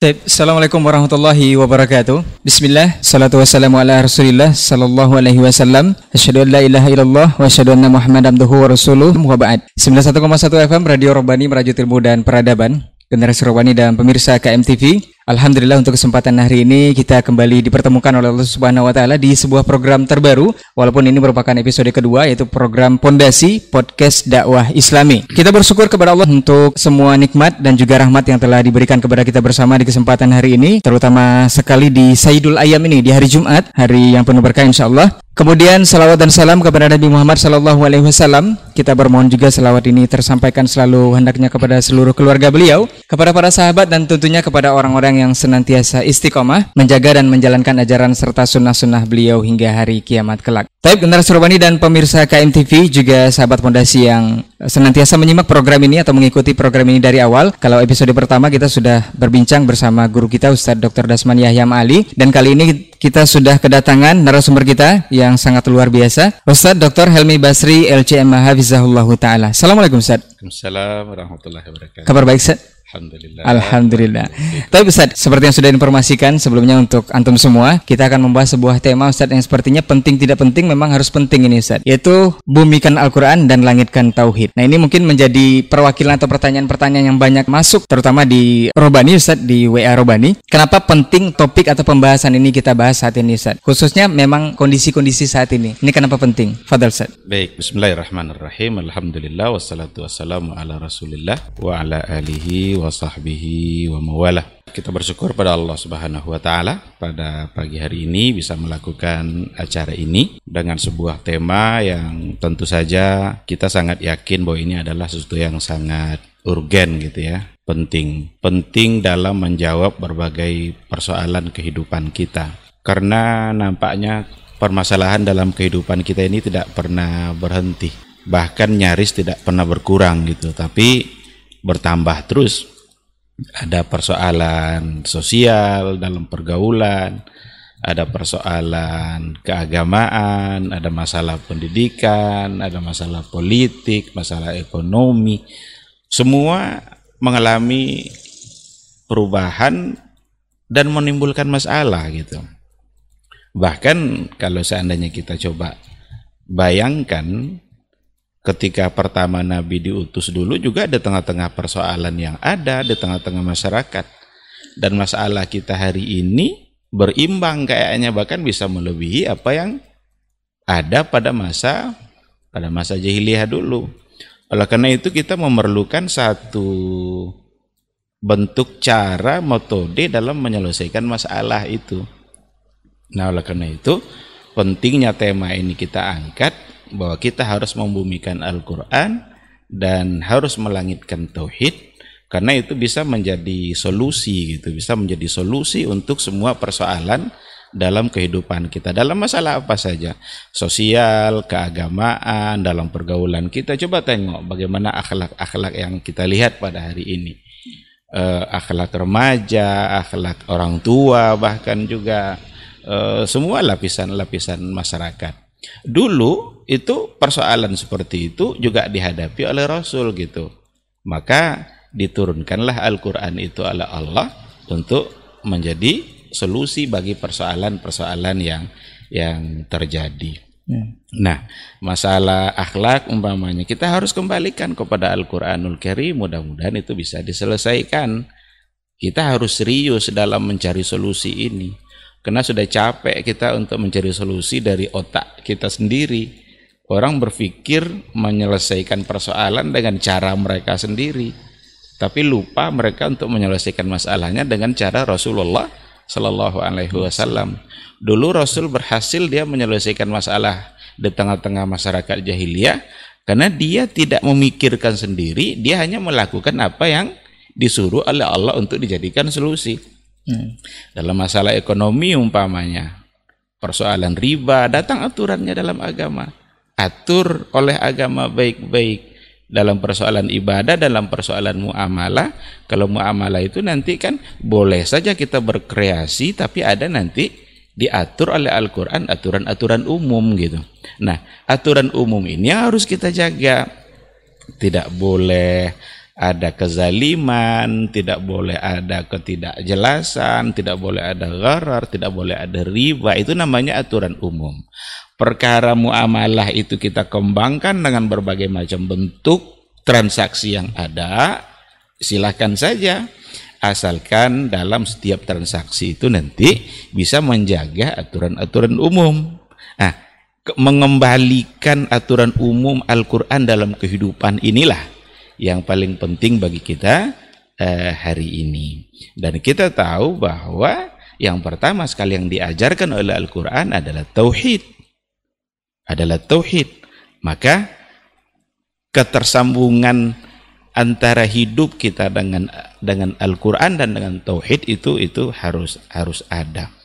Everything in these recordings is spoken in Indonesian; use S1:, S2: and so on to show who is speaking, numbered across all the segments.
S1: Assalamualaikum warahmatullahi wabarakatuh. Bismillah, salatu wassalamu ala Rasulillah sallallahu alaihi wasallam. Asyhadu an la ilaha illallah wa asyhadu anna Muhammadan abduhu wa rasuluh. Wa ba'd. 91,1 FM Radio Robani Merajuk Ilmu dan Peradaban. Generasi Robani dan pemirsa KMTV. Alhamdulillah untuk kesempatan hari ini kita kembali dipertemukan oleh Allah Subhanahu wa taala di sebuah program terbaru walaupun ini merupakan episode kedua yaitu program Pondasi Podcast Dakwah Islami. Kita bersyukur kepada Allah untuk semua nikmat dan juga rahmat yang telah diberikan kepada kita bersama di kesempatan hari ini terutama sekali di Sayyidul Ayam ini di hari Jumat, hari yang penuh berkah insyaallah. Kemudian salawat dan salam kepada Nabi Muhammad sallallahu alaihi wasallam. Kita bermohon juga salawat ini tersampaikan selalu hendaknya kepada seluruh keluarga beliau, kepada para sahabat dan tentunya kepada orang-orang yang senantiasa istiqomah menjaga dan menjalankan ajaran serta sunnah-sunnah beliau hingga hari kiamat kelak. Taib generasi Robani dan pemirsa KMTV juga sahabat fondasi yang senantiasa menyimak program ini atau mengikuti program ini dari awal. Kalau episode pertama kita sudah berbincang bersama guru kita Ustadz Dr. Dasman Yahya Ali dan kali ini kita sudah kedatangan narasumber kita yang sangat luar biasa Ustadz Dr. Helmi Basri LCM Hafizahullah Ta'ala. Assalamualaikum Ustadz.
S2: Assalamualaikum warahmatullahi wabarakatuh.
S1: Kabar baik Ustadz?
S2: Alhamdulillah.
S1: Alhamdulillah. Tapi Ustaz, seperti yang sudah informasikan sebelumnya untuk antum semua, kita akan membahas sebuah tema Ustaz yang sepertinya penting tidak penting memang harus penting ini Ustaz, yaitu bumikan Al-Qur'an dan langitkan tauhid. Nah, ini mungkin menjadi perwakilan atau pertanyaan-pertanyaan yang banyak masuk terutama di Robani Ustaz di WA Robani. Kenapa penting topik atau pembahasan ini kita bahas saat ini Ustaz? Khususnya memang kondisi-kondisi saat ini. Ini kenapa penting? Fadal Ustaz.
S2: Baik, bismillahirrahmanirrahim. Alhamdulillah wassalatu wassalamu ala Rasulillah wa ala alihi wa sahbihi wa mawalah. Kita bersyukur pada Allah Subhanahu wa taala pada pagi hari ini bisa melakukan acara ini dengan sebuah tema yang tentu saja kita sangat yakin bahwa ini adalah sesuatu yang sangat urgen gitu ya, penting. Penting dalam menjawab berbagai persoalan kehidupan kita. Karena nampaknya permasalahan dalam kehidupan kita ini tidak pernah berhenti bahkan nyaris tidak pernah berkurang gitu tapi bertambah terus. Ada persoalan sosial dalam pergaulan ada persoalan keagamaan ada masalah pendidikan ada masalah politik masalah ekonomi. Semua mengalami perubahan dan menimbulkan masalah gitu. Bahkan kalau seandainya kita coba bayangkan ketika pertama Nabi diutus dulu juga ada tengah-tengah persoalan yang ada di tengah-tengah masyarakat dan masalah kita hari ini berimbang kayaknya bahkan bisa melebihi apa yang ada pada masa pada masa jahiliyah dulu. Oleh karena itu kita memerlukan satu bentuk cara metode dalam menyelesaikan masalah itu. Nah, oleh karena itu pentingnya tema ini kita angkat bahwa kita harus membumikan Al-Quran dan harus melangitkan tauhid karena itu bisa menjadi solusi gitu bisa menjadi solusi untuk semua persoalan dalam kehidupan kita. Dalam masalah apa saja? Sosial keagamaan dalam pergaulan kita. Coba tengok bagaimana akhlak-akhlak yang kita lihat pada hari ini. Uh, akhlak remaja akhlak orang tua bahkan juga uh, semua lapisan-lapisan masyarakat. Dulu itu persoalan seperti itu juga dihadapi oleh Rasul gitu. Maka diturunkanlah Al-Quran itu oleh Allah untuk menjadi solusi bagi persoalan-persoalan yang yang terjadi. Hmm. Nah, masalah akhlak umpamanya kita harus kembalikan kepada Al-Quranul Karim. Mudah-mudahan itu bisa diselesaikan. Kita harus serius dalam mencari solusi ini. Karena sudah capek kita untuk mencari solusi dari otak kita sendiri. Orang berpikir menyelesaikan persoalan dengan cara mereka sendiri. Tapi lupa mereka untuk menyelesaikan masalahnya dengan cara Rasulullah Sallallahu Alaihi Wasallam. Dulu Rasul berhasil dia menyelesaikan masalah di tengah-tengah masyarakat jahiliyah karena dia tidak memikirkan sendiri, dia hanya melakukan apa yang disuruh oleh Allah untuk dijadikan solusi. Hmm. Dalam masalah ekonomi umpamanya, persoalan riba, datang aturannya dalam agama. Atur oleh agama baik-baik dalam persoalan ibadah, dalam persoalan muamalah. Kalau muamalah itu nanti kan boleh saja kita berkreasi, tapi ada nanti diatur oleh Al-Quran aturan-aturan umum gitu. Nah, aturan umum ini harus kita jaga. Tidak boleh ada kezaliman, tidak boleh ada ketidakjelasan, tidak boleh ada gharar, tidak boleh ada riba. Itu namanya aturan umum. Perkara muamalah itu kita kembangkan dengan berbagai macam bentuk transaksi yang ada. Silahkan saja. Asalkan dalam setiap transaksi itu nanti bisa menjaga aturan-aturan umum. Nah, mengembalikan aturan umum Al-Quran dalam kehidupan inilah yang paling penting bagi kita eh, hari ini. Dan kita tahu bahwa yang pertama sekali yang diajarkan oleh Al-Quran adalah tauhid. Adalah tauhid. Maka ketersambungan antara hidup kita dengan dengan Al-Quran dan dengan tauhid itu itu harus harus ada.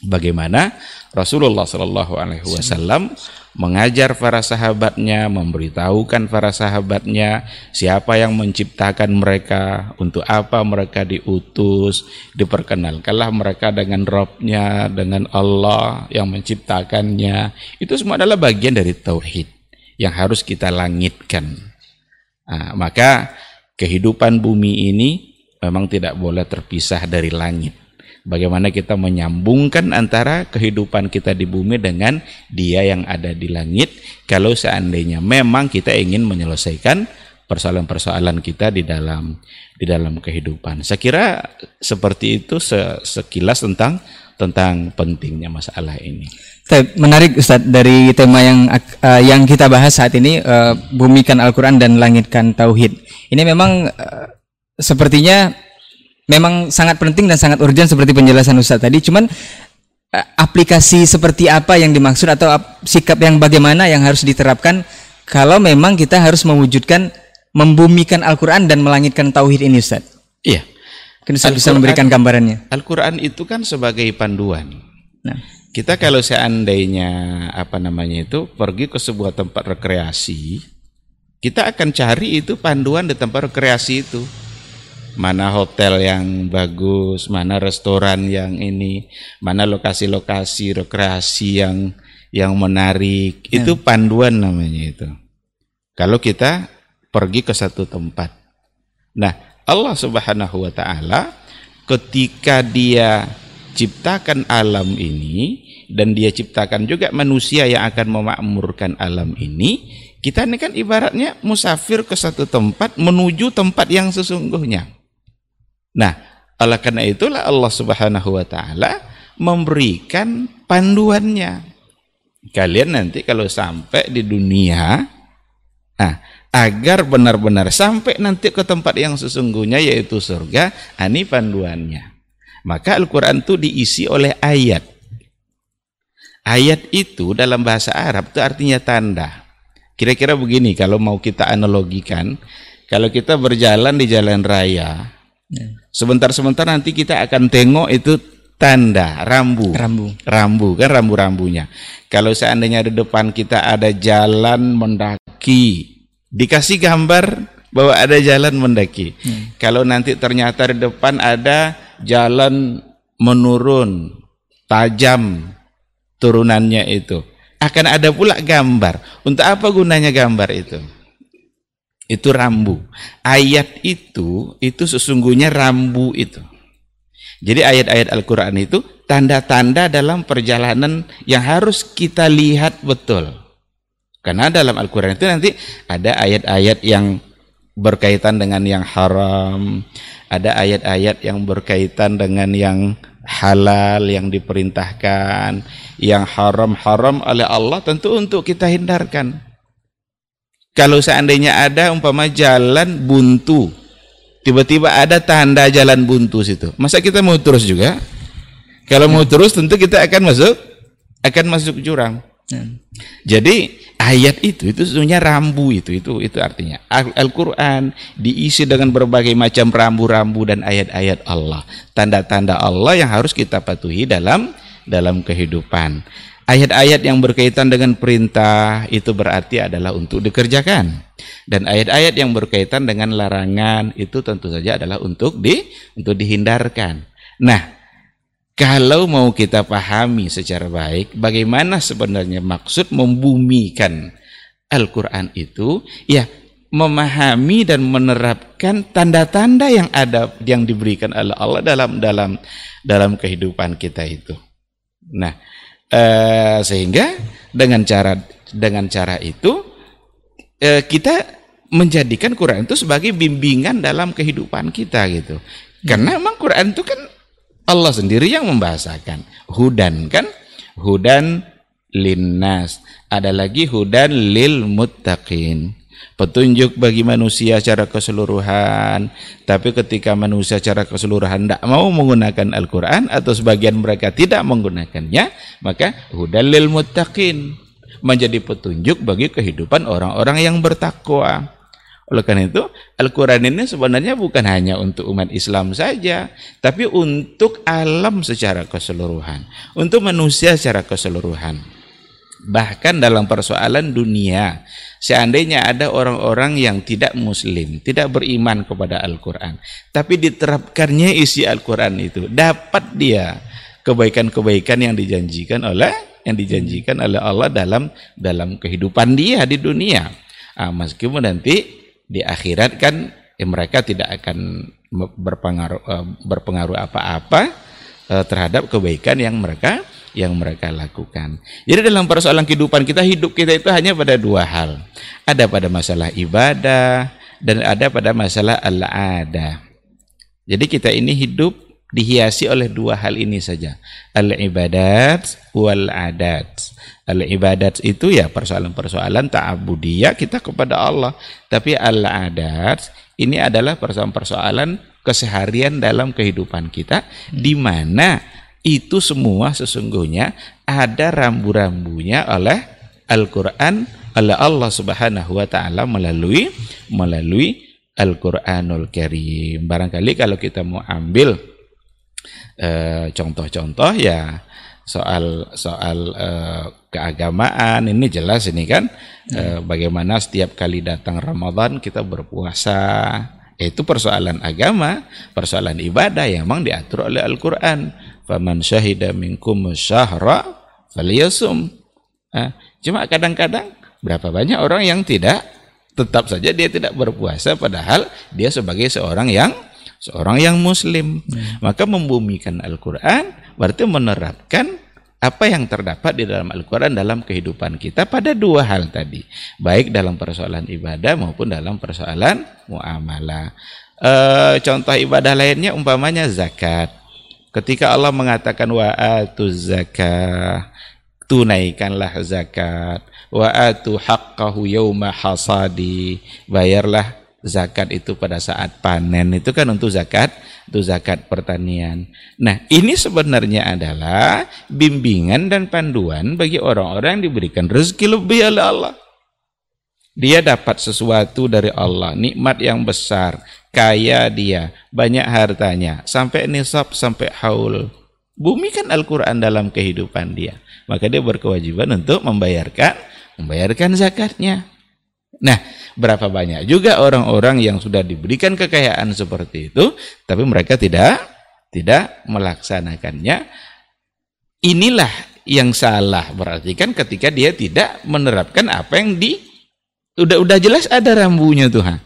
S2: Bagaimana Rasulullah Shallallahu Alaihi Wasallam mengajar para sahabatnya, memberitahukan para sahabatnya siapa yang menciptakan mereka, untuk apa mereka diutus, diperkenalkanlah mereka dengan Robnya, dengan Allah yang menciptakannya. Itu semua adalah bagian dari tauhid yang harus kita langitkan. Nah, maka kehidupan bumi ini memang tidak boleh terpisah dari langit bagaimana kita menyambungkan antara kehidupan kita di bumi dengan dia yang ada di langit kalau seandainya memang kita ingin menyelesaikan persoalan-persoalan kita di dalam di dalam kehidupan. Saya kira seperti itu sekilas tentang tentang pentingnya masalah ini.
S1: Menarik Ustadz dari tema yang uh, yang kita bahas saat ini uh, bumikan Al-Qur'an dan langitkan tauhid. Ini memang uh, sepertinya memang sangat penting dan sangat urgent seperti penjelasan Ustaz tadi. Cuman eh, aplikasi seperti apa yang dimaksud atau sikap yang bagaimana yang harus diterapkan kalau memang kita harus mewujudkan membumikan Al-Qur'an dan melangitkan tauhid ini Ustaz.
S2: Iya.
S1: Mungkin Ustaz bisa memberikan gambarannya.
S2: Al-Qur'an itu kan sebagai panduan. Nah, kita kalau seandainya apa namanya itu pergi ke sebuah tempat rekreasi, kita akan cari itu panduan di tempat rekreasi itu mana hotel yang bagus, mana restoran yang ini, mana lokasi-lokasi rekreasi yang yang menarik. Ya. Itu panduan namanya itu. Kalau kita pergi ke satu tempat. Nah, Allah Subhanahu wa taala ketika dia ciptakan alam ini dan dia ciptakan juga manusia yang akan memakmurkan alam ini, kita ini kan ibaratnya musafir ke satu tempat menuju tempat yang sesungguhnya. Nah, oleh karena itulah Allah Subhanahu wa taala memberikan panduannya. Kalian nanti kalau sampai di dunia nah, agar benar-benar sampai nanti ke tempat yang sesungguhnya yaitu surga, ah, ini panduannya. Maka Al-Qur'an itu diisi oleh ayat. Ayat itu dalam bahasa Arab itu artinya tanda. Kira-kira begini kalau mau kita analogikan, kalau kita berjalan di jalan raya, Ya. Sebentar-sebentar nanti kita akan tengok itu tanda rambu.
S1: Rambu.
S2: Rambu kan rambu-rambunya. Kalau seandainya di depan kita ada jalan mendaki, dikasih gambar bahwa ada jalan mendaki. Hmm. Kalau nanti ternyata di depan ada jalan menurun, tajam turunannya itu. Akan ada pula gambar. Untuk apa gunanya gambar itu? Itu rambu. Ayat itu itu sesungguhnya rambu itu. Jadi ayat-ayat Al-Qur'an itu tanda-tanda dalam perjalanan yang harus kita lihat betul. Karena dalam Al-Qur'an itu nanti ada ayat-ayat yang berkaitan dengan yang haram, ada ayat-ayat yang berkaitan dengan yang halal yang diperintahkan, yang haram-haram oleh Allah tentu untuk kita hindarkan. Kalau seandainya ada umpama jalan buntu, tiba-tiba ada tanda jalan buntu situ. Masa kita mau terus juga? Kalau mau terus tentu kita akan masuk akan masuk jurang. Ya. Jadi ayat itu itu sesungguhnya rambu itu itu itu artinya Al-Qur'an diisi dengan berbagai macam rambu-rambu dan ayat-ayat Allah, tanda-tanda Allah yang harus kita patuhi dalam dalam kehidupan. Ayat-ayat yang berkaitan dengan perintah itu berarti adalah untuk dikerjakan. Dan ayat-ayat yang berkaitan dengan larangan itu tentu saja adalah untuk di untuk dihindarkan. Nah, kalau mau kita pahami secara baik bagaimana sebenarnya maksud membumikan Al-Qur'an itu, ya memahami dan menerapkan tanda-tanda yang ada yang diberikan Allah dalam dalam dalam kehidupan kita itu. Nah, eh, sehingga dengan cara dengan cara itu eh, kita menjadikan Quran itu sebagai bimbingan dalam kehidupan kita gitu. Karena memang Quran itu kan Allah sendiri yang membahasakan. Hudan kan? Hudan linnas. Ada lagi hudan lil muttaqin petunjuk bagi manusia secara keseluruhan. Tapi ketika manusia secara keseluruhan tidak mau menggunakan Al-Quran atau sebagian mereka tidak menggunakannya, maka hudalil muttaqin menjadi petunjuk bagi kehidupan orang-orang yang bertakwa. Oleh karena itu, Al-Quran ini sebenarnya bukan hanya untuk umat Islam saja, tapi untuk alam secara keseluruhan, untuk manusia secara keseluruhan. Bahkan dalam persoalan dunia, Seandainya ada orang-orang yang tidak muslim, tidak beriman kepada Al-Quran, tapi diterapkannya isi Al-Quran itu, dapat dia kebaikan-kebaikan yang dijanjikan oleh yang dijanjikan oleh Allah dalam dalam kehidupan dia di dunia. Ah, meskipun nanti di akhirat kan eh, mereka tidak akan berpengaruh eh, berpengaruh apa-apa eh, terhadap kebaikan yang mereka yang mereka lakukan. Jadi dalam persoalan kehidupan kita, hidup kita itu hanya pada dua hal. Ada pada masalah ibadah dan ada pada masalah al-ada. Jadi kita ini hidup dihiasi oleh dua hal ini saja. Al-ibadat wal adat. Al-ibadat itu ya persoalan-persoalan ta'abudiyah kita kepada Allah. Tapi al-adat ini adalah persoalan-persoalan keseharian dalam kehidupan kita di mana itu semua sesungguhnya ada rambu-rambunya oleh Al-Qur'an oleh Allah Subhanahu wa taala melalui melalui Al-Qur'anul Karim. Barangkali kalau kita mau ambil eh, contoh-contoh uh, ya soal soal uh, keagamaan ini jelas ini kan uh, bagaimana setiap kali datang Ramadan kita berpuasa. Itu persoalan agama, persoalan ibadah yang memang diatur oleh Al-Qur'an faman syahida minkum syahra falyasum nah, cuma kadang-kadang berapa banyak orang yang tidak tetap saja dia tidak berpuasa padahal dia sebagai seorang yang seorang yang muslim hmm. maka membumikan Al-Qur'an berarti menerapkan apa yang terdapat di dalam Al-Quran dalam kehidupan kita pada dua hal tadi. Baik dalam persoalan ibadah maupun dalam persoalan muamalah. E, contoh ibadah lainnya umpamanya zakat. Ketika Allah mengatakan wa atu zakah, tunaikanlah zakat, wa atu haqqahu yauma hasadi, bayarlah zakat itu pada saat panen itu kan untuk zakat, untuk zakat pertanian. Nah, ini sebenarnya adalah bimbingan dan panduan bagi orang-orang yang diberikan rezeki lebih oleh Allah. Dia dapat sesuatu dari Allah, nikmat yang besar, kaya dia, banyak hartanya, sampai nisab, sampai haul. Bumi kan Al-Quran dalam kehidupan dia. Maka dia berkewajiban untuk membayarkan membayarkan zakatnya. Nah, berapa banyak juga orang-orang yang sudah diberikan kekayaan seperti itu, tapi mereka tidak tidak melaksanakannya. Inilah yang salah berarti kan ketika dia tidak menerapkan apa yang di udah udah jelas ada rambunya Tuhan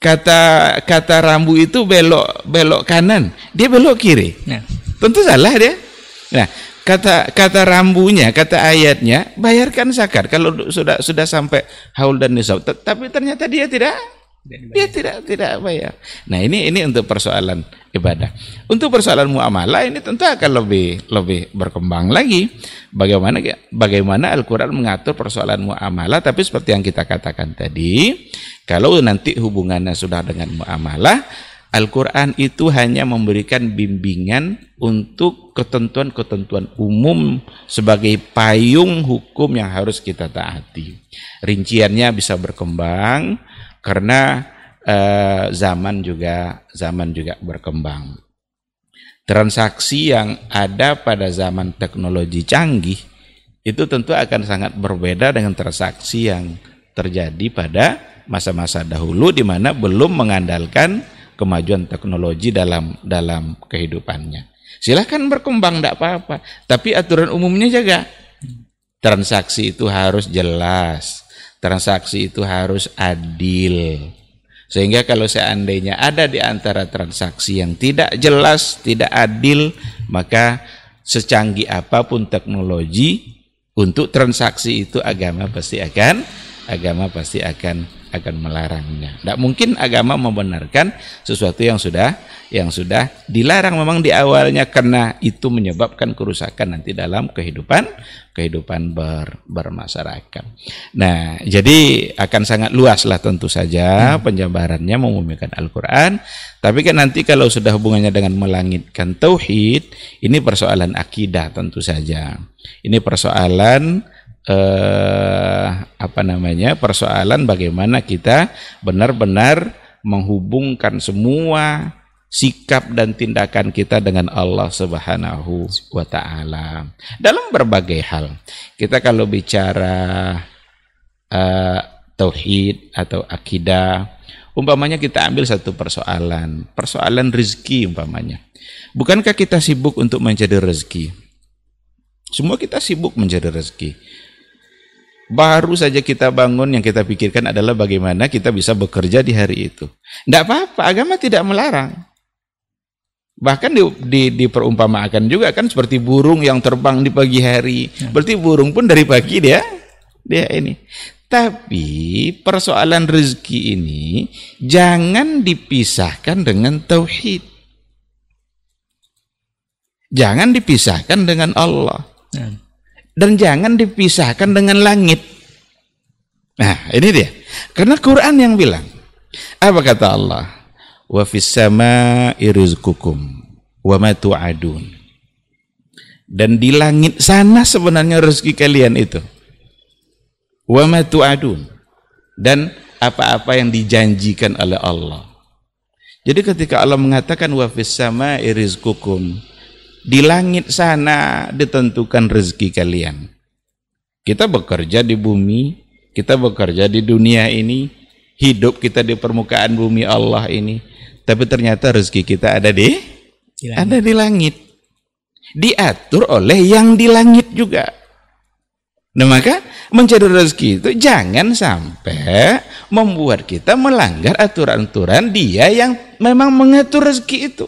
S2: kata kata rambu itu belok belok kanan, dia belok kiri. Nah. Tentu salah dia. Nah, kata kata rambunya, kata ayatnya, bayarkan zakat kalau sudah sudah sampai haul dan nisab. Tapi ternyata dia tidak dia tidak tidak bayar. Nah, ini ini untuk persoalan ibadah. Untuk persoalan muamalah ini tentu akan lebih lebih berkembang lagi. Bagaimana bagaimana Al-Qur'an mengatur persoalan muamalah tapi seperti yang kita katakan tadi, kalau nanti hubungannya sudah dengan muamalah, Al-Quran itu hanya memberikan bimbingan untuk ketentuan-ketentuan umum sebagai payung hukum yang harus kita taati. Rinciannya bisa berkembang, karena eh, zaman juga zaman juga berkembang. Transaksi yang ada pada zaman teknologi canggih itu tentu akan sangat berbeda dengan transaksi yang terjadi pada masa-masa dahulu di mana belum mengandalkan kemajuan teknologi dalam dalam kehidupannya. Silahkan berkembang tidak apa-apa, tapi aturan umumnya jaga. Transaksi itu harus jelas, transaksi itu harus adil. Sehingga kalau seandainya ada di antara transaksi yang tidak jelas, tidak adil, maka secanggih apa pun teknologi untuk transaksi itu agama pasti akan agama pasti akan akan melarangnya. Tidak mungkin agama membenarkan sesuatu yang sudah yang sudah dilarang memang di awalnya karena itu menyebabkan kerusakan nanti dalam kehidupan kehidupan ber, bermasyarakat. Nah, jadi akan sangat luas lah tentu saja hmm. penjabarannya memumikan Al-Qur'an, tapi kan nanti kalau sudah hubungannya dengan melangitkan tauhid, ini persoalan akidah tentu saja. Ini persoalan eh, apa namanya persoalan bagaimana kita benar-benar menghubungkan semua sikap dan tindakan kita dengan Allah Subhanahu wa taala dalam berbagai hal. Kita kalau bicara uh, tauhid atau akidah, umpamanya kita ambil satu persoalan, persoalan rezeki umpamanya. Bukankah kita sibuk untuk mencari rezeki? Semua kita sibuk mencari rezeki. Baru saja kita bangun yang kita pikirkan adalah bagaimana kita bisa bekerja di hari itu. Tidak apa-apa, agama tidak melarang. Bahkan di, di, diperumpamakan juga kan seperti burung yang terbang di pagi hari. Ya. Berarti burung pun dari pagi dia dia ini. Tapi persoalan rezeki ini jangan dipisahkan dengan tauhid. Jangan dipisahkan dengan Allah. Ya dan jangan dipisahkan dengan langit. Nah, ini dia. Karena Quran yang bilang. Apa kata Allah? Wa fis sama'i rizqukum wa ma tu'adun. Dan di langit sana sebenarnya rezeki kalian itu. Wa ma tu'adun. Dan apa-apa yang dijanjikan oleh Allah. Jadi ketika Allah mengatakan wa fis sama'i rizqukum di langit sana ditentukan rezeki kalian. Kita bekerja di bumi, kita bekerja di dunia ini, hidup kita di permukaan bumi Allah ini, tapi ternyata rezeki kita ada di, di ada di langit. Diatur oleh yang di langit juga. Nah maka mencari rezeki itu jangan sampai membuat kita melanggar aturan-aturan dia yang memang mengatur rezeki itu.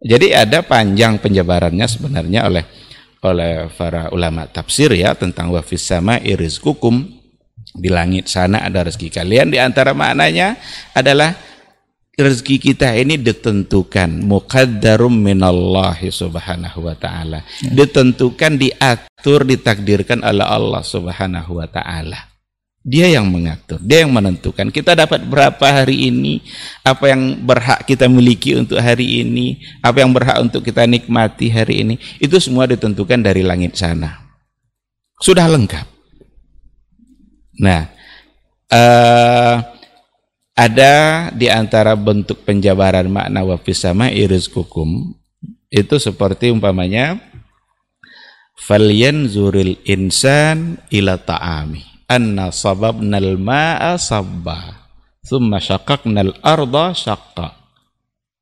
S2: Jadi ada panjang penjabarannya sebenarnya oleh oleh para ulama tafsir ya tentang wafis sama iris kukum di langit sana ada rezeki kalian. Di antara maknanya adalah rezeki kita ini ditentukan. Muqaddarum minallahi subhanahu wa ta'ala. Ya. ditentukan diatur ditakdirkan oleh Allah subhanahu wa ta'ala dia yang mengatur, dia yang menentukan. Kita dapat berapa hari ini, apa yang berhak kita miliki untuk hari ini, apa yang berhak untuk kita nikmati hari ini, itu semua ditentukan dari langit sana. Sudah lengkap. Nah, uh, ada di antara bentuk penjabaran makna wafis sama iris kukum itu seperti umpamanya falyan zuril insan ila ta'ami anna sababnal ma'a sabba thumma syaqaqnal arda syaqqa.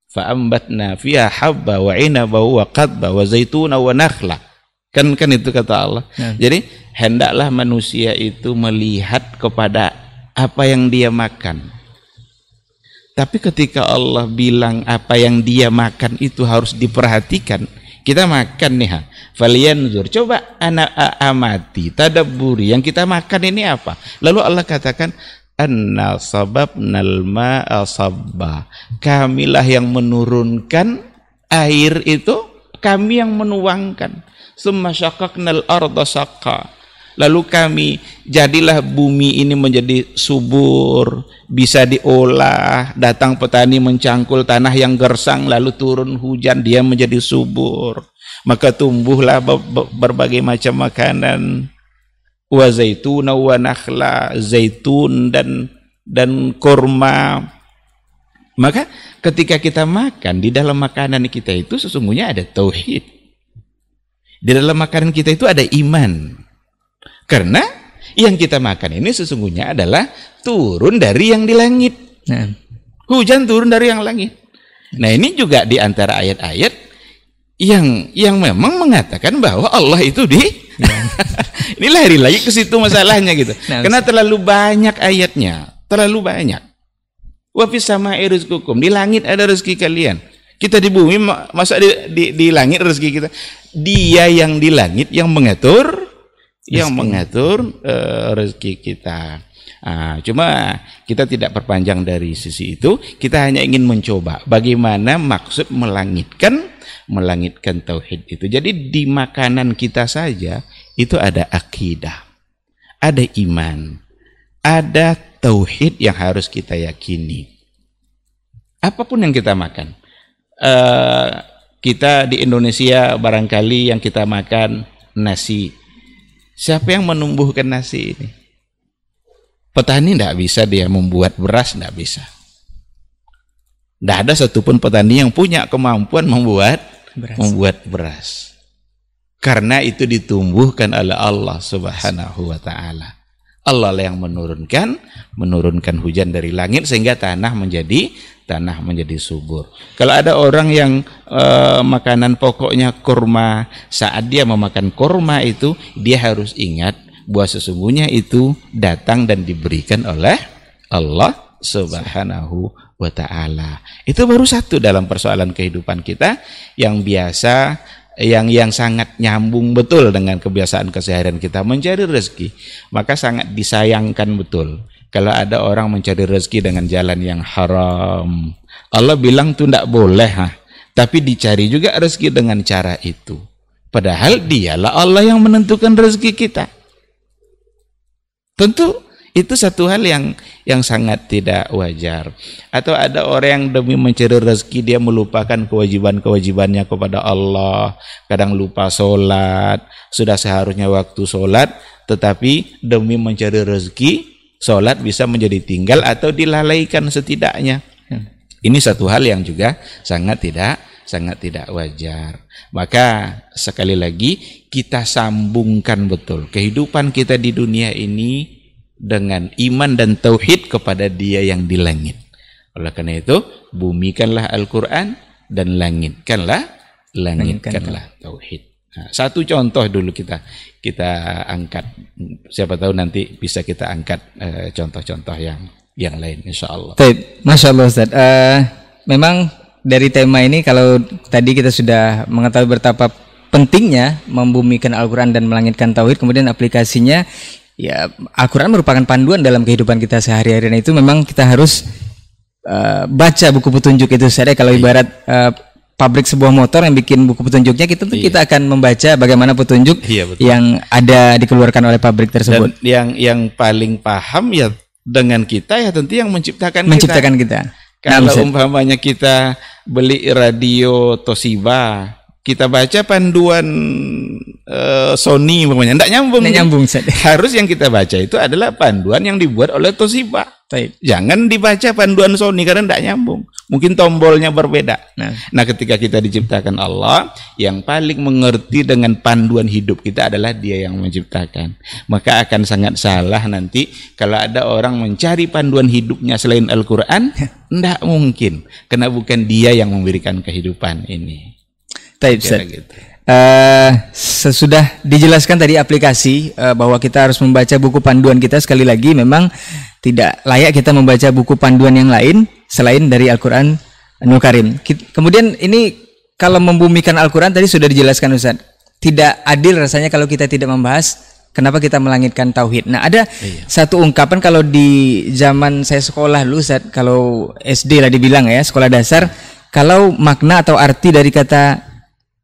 S2: Fa'ambatna fiha habba wa inaba wa qadba wa zaituna wa nakhla. Kan kan itu kata Allah. Ya. jadi hendaklah manusia itu melihat kepada apa yang dia makan. Tapi ketika Allah bilang apa yang dia makan itu harus diperhatikan kita makan nih ha. Falyanzur. Coba anak amati, tadabburi. Yang kita makan ini apa? Lalu Allah katakan anna sababnal ma'a sabba. Kamilah yang menurunkan air itu, kami yang menuangkan. Summa syaqaqnal arda. Lalu kami jadilah bumi ini menjadi subur, bisa diolah, datang petani mencangkul tanah yang gersang lalu turun hujan dia menjadi subur. Maka tumbuhlah berbagai macam makanan wa zaitun wa nakhla, zaitun dan dan kurma. Maka ketika kita makan di dalam makanan kita itu sesungguhnya ada tauhid. Di dalam makanan kita itu ada iman. Karena yang kita makan ini sesungguhnya adalah turun dari yang di langit. Nah. Hujan turun dari yang langit. Nah ini juga di antara ayat-ayat yang yang memang mengatakan bahwa Allah itu di Ini lari lagi ke situ masalahnya gitu.
S1: Nah,
S2: Karena terlalu banyak ayatnya, terlalu banyak. Wa fis sama'i rizqukum. Di langit ada rezeki kalian. Kita di bumi ma- masa di, di, di langit rezeki kita. Dia yang di langit yang mengatur yang mengatur eh, rezeki kita. Ah, cuma kita tidak perpanjang dari sisi itu, kita hanya ingin mencoba bagaimana maksud melangitkan melangitkan tauhid itu. Jadi di makanan kita saja itu ada akidah, ada iman, ada tauhid yang harus kita yakini. Apa pun yang kita makan, eh, kita di Indonesia barangkali yang kita makan nasi. Siapa yang menumbuhkan nasi ini? Petani tidak bisa dia membuat beras, tidak bisa. Tidak ada satupun petani yang punya kemampuan membuat
S1: Beras.
S2: membuat beras. Karena itu ditumbuhkan oleh Allah Subhanahu wa taala. Allah lah yang menurunkan menurunkan hujan dari langit sehingga tanah menjadi tanah menjadi subur. Kalau ada orang yang eh, makanan pokoknya kurma, saat dia memakan kurma itu dia harus ingat bahwa sesungguhnya itu datang dan diberikan oleh Allah Subhanahu wa taala. Itu baru satu dalam persoalan kehidupan kita yang biasa yang yang sangat nyambung betul dengan kebiasaan keseharian kita mencari rezeki. Maka sangat disayangkan betul kalau ada orang mencari rezeki dengan jalan yang haram. Allah bilang itu tidak boleh, ha. tapi dicari juga rezeki dengan cara itu. Padahal dialah Allah yang menentukan rezeki kita. Tentu itu satu hal yang yang sangat tidak wajar. Atau ada orang yang demi mencari rezeki dia melupakan kewajiban-kewajibannya kepada Allah, kadang lupa sholat, sudah seharusnya waktu sholat, tetapi demi mencari rezeki, sholat bisa menjadi tinggal atau dilalaikan setidaknya. Ini satu hal yang juga sangat tidak sangat tidak wajar. Maka sekali lagi kita sambungkan betul kehidupan kita di dunia ini dengan iman dan tauhid kepada Dia yang di langit. Oleh karena itu, bumikanlah Al-Qur'an dan langitkanlah langitkanlah tauhid. Nah, satu contoh dulu kita kita angkat. Siapa tahu nanti bisa kita angkat eh, contoh-contoh yang yang lain insya Allah.
S1: Masya Allah Ustaz. Eh, memang dari tema ini kalau tadi kita sudah mengetahui betapa pentingnya membumikan Al-Quran dan melangitkan Tauhid, kemudian aplikasinya, ya Al-Quran merupakan panduan dalam kehidupan kita sehari-hari dan itu memang kita harus eh, baca buku petunjuk itu saya kalau ibarat eh, pabrik sebuah motor yang bikin buku petunjuknya kita tuh
S2: Iya.
S1: kita akan membaca bagaimana petunjuk
S2: Iya, betul.
S1: yang ada dikeluarkan oleh pabrik tersebut
S2: Dan yang yang paling paham ya dengan kita ya tentu yang menciptakan,
S1: menciptakan
S2: kita.
S1: kita.
S2: Kalau
S1: Nah,
S2: umpamanya kita beli radio Toshiba, kita baca panduan eh, Sony umpamanya, enggak nyambung.
S1: Nyambung.
S2: Harus yang kita baca itu adalah panduan yang dibuat oleh Toshiba.
S1: Baik.
S2: Jangan dibaca panduan Sony karena enggak nyambung. Mungkin tombolnya berbeda.
S1: Nah.
S2: Nah, ketika kita diciptakan Allah, yang paling mengerti dengan panduan hidup kita adalah Dia yang menciptakan. Maka akan sangat salah nanti kalau ada orang mencari panduan hidupnya selain Al-Qur'an, enggak mungkin karena bukan Dia yang memberikan kehidupan ini.
S1: Ustaz.
S2: gitu.
S1: Eh, sesudah dijelaskan tadi aplikasi eh, bahwa kita harus membaca buku panduan kita sekali lagi memang tidak layak kita membaca buku panduan yang lain selain dari Al-Qur'an Anul Karim. Kemudian ini kalau membumikan Al-Qur'an tadi sudah dijelaskan Ustaz. Tidak adil rasanya kalau kita tidak membahas kenapa kita melangitkan tauhid. Nah, ada satu ungkapan kalau di zaman saya sekolah dulu Ustaz, kalau SD lah dibilang ya, sekolah dasar, kalau makna atau arti dari kata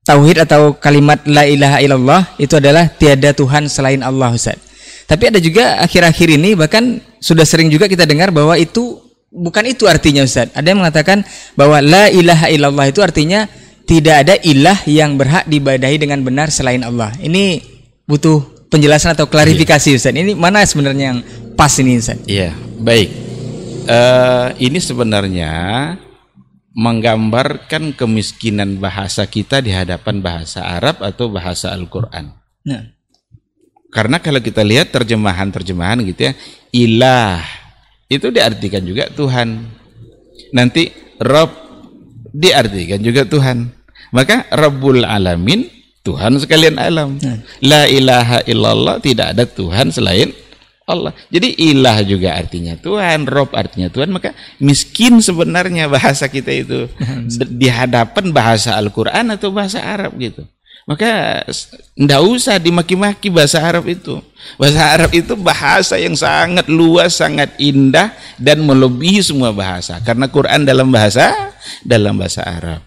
S1: Tauhid atau kalimat la ilaha illallah itu adalah tiada Tuhan selain Allah Ustaz. Tapi ada juga akhir-akhir ini bahkan sudah sering juga kita dengar bahwa itu bukan itu artinya Ustaz. Ada yang mengatakan bahwa la ilaha illallah itu artinya tidak ada ilah yang berhak diibadahi dengan benar selain Allah. Ini butuh penjelasan atau klarifikasi Ustaz. Ini mana sebenarnya yang pas ini Ustaz?
S2: Iya, baik. Eh, ini sebenarnya menggambarkan kemiskinan bahasa kita di hadapan bahasa Arab atau bahasa Al-Qur'an.
S1: Nah,
S2: Karena kalau kita lihat terjemahan-terjemahan gitu ya, ilah itu diartikan juga Tuhan. Nanti Rob diartikan juga Tuhan. Maka Rabbul Alamin Tuhan sekalian alam. Hmm. La ilaha illallah tidak ada Tuhan selain Allah. Jadi ilah juga artinya Tuhan, Rob artinya Tuhan, maka miskin sebenarnya bahasa kita itu di hadapan bahasa Al-Quran atau bahasa Arab gitu. Maka tidak usah dimaki-maki bahasa Arab itu. Bahasa Arab itu bahasa yang sangat luas, sangat indah dan melebihi semua bahasa. Karena Quran dalam bahasa dalam bahasa Arab.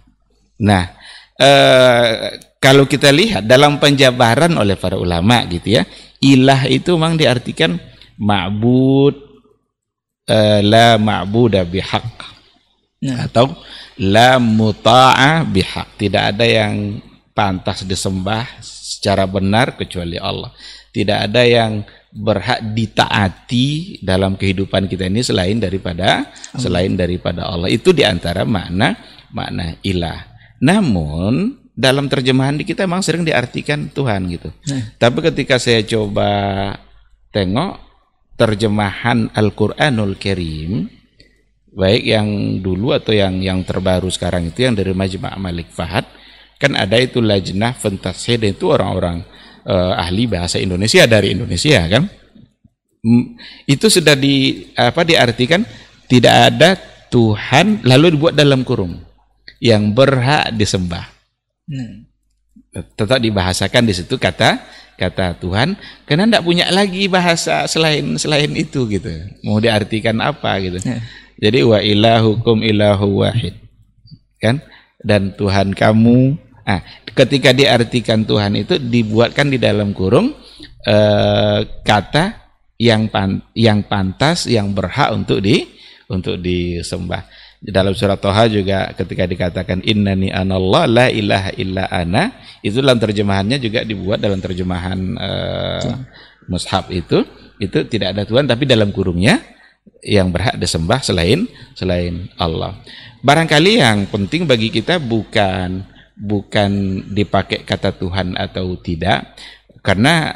S2: Nah, eh, kalau kita lihat dalam penjabaran oleh para ulama gitu ya, ilah itu memang diartikan ma'bud uh, la ma'buda bihaq. Nah. Atau la muta'a bihaq. Tidak ada yang pantas disembah secara benar kecuali Allah. Tidak ada yang berhak ditaati dalam kehidupan kita ini selain daripada Allah. selain daripada Allah. Itu di antara makna makna ilah. Namun dalam terjemahan di kita memang sering diartikan Tuhan gitu. Nah. Tapi ketika saya coba tengok terjemahan Al-Qur'anul Karim baik yang dulu atau yang yang terbaru sekarang itu yang dari Majma' Malik Fahad kan ada itu lajnah fantasi itu orang-orang uh, ahli bahasa Indonesia dari Indonesia kan itu sudah di apa diartikan tidak ada Tuhan lalu dibuat dalam kurung yang berhak disembah Hmm. Tetap dibahasakan di situ kata kata Tuhan karena tidak punya lagi bahasa selain selain itu gitu. Mau diartikan apa gitu. Hmm. Jadi wa ilahukum ilahu wahid. Kan? Dan Tuhan kamu ah ketika diartikan Tuhan itu dibuatkan di dalam kurung eh, kata yang pan, yang pantas yang berhak untuk di untuk disembah. Di dalam surat Toha juga ketika dikatakan innani anallah la ilaha illa ana, itu dalam terjemahannya juga dibuat dalam terjemahan uh, mushaf itu, itu tidak ada Tuhan tapi dalam kurungnya yang berhak disembah selain selain Allah. Barangkali yang penting bagi kita bukan bukan dipakai kata Tuhan atau tidak karena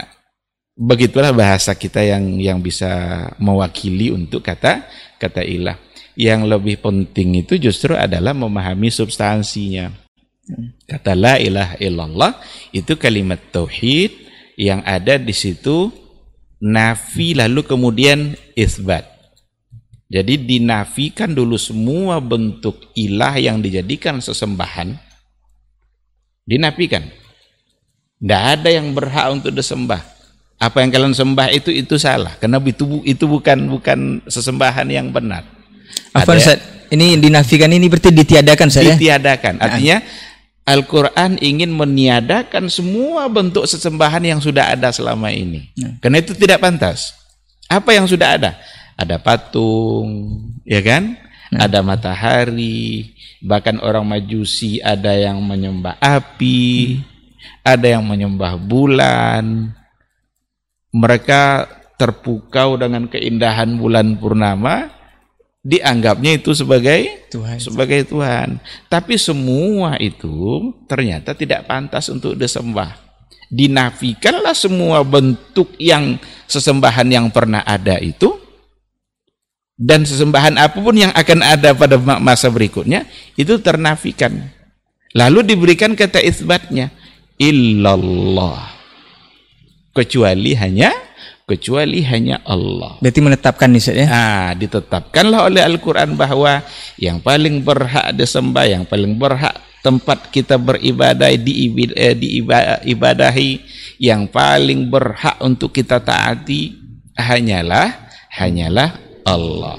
S2: begitulah bahasa kita yang yang bisa mewakili untuk kata kata ilah yang lebih penting itu justru adalah memahami substansinya. Kata la ilaha illallah itu kalimat tauhid yang ada di situ nafi lalu kemudian isbat. Jadi dinafikan dulu semua bentuk ilah yang dijadikan sesembahan. Dinafikan. Tidak ada yang berhak untuk disembah. Apa yang kalian sembah itu itu salah. Karena itu itu bukan bukan sesembahan yang benar.
S1: Apa Ustaz? Ini dinafikan ini berarti ditiadakan saya.
S2: Ditiadakan. Nah. Artinya Al-Quran ingin meniadakan semua bentuk sesembahan yang sudah ada selama ini. Nah. Karena itu tidak pantas. Apa yang sudah ada? Ada patung, ya kan? Nah. Ada matahari, bahkan orang majusi ada yang menyembah api, hmm. ada yang menyembah bulan. Mereka terpukau dengan keindahan bulan purnama, dianggapnya itu sebagai Tuhan. sebagai Tuhan. Tapi semua itu ternyata tidak pantas untuk disembah. Dinafikanlah semua bentuk yang sesembahan yang pernah ada itu dan sesembahan apa pun yang akan ada pada masa berikutnya itu ternafikan. Lalu diberikan kata isbatnya illallah. Kecuali hanya kecuali hanya Allah.
S1: Berarti menetapkan nih ya?
S2: Ah, ditetapkanlah oleh Al-Qur'an bahwa yang paling berhak disembah, yang paling berhak tempat kita beribadah di eh, ibadahi, yang paling berhak untuk kita taati hanyalah hanyalah Allah.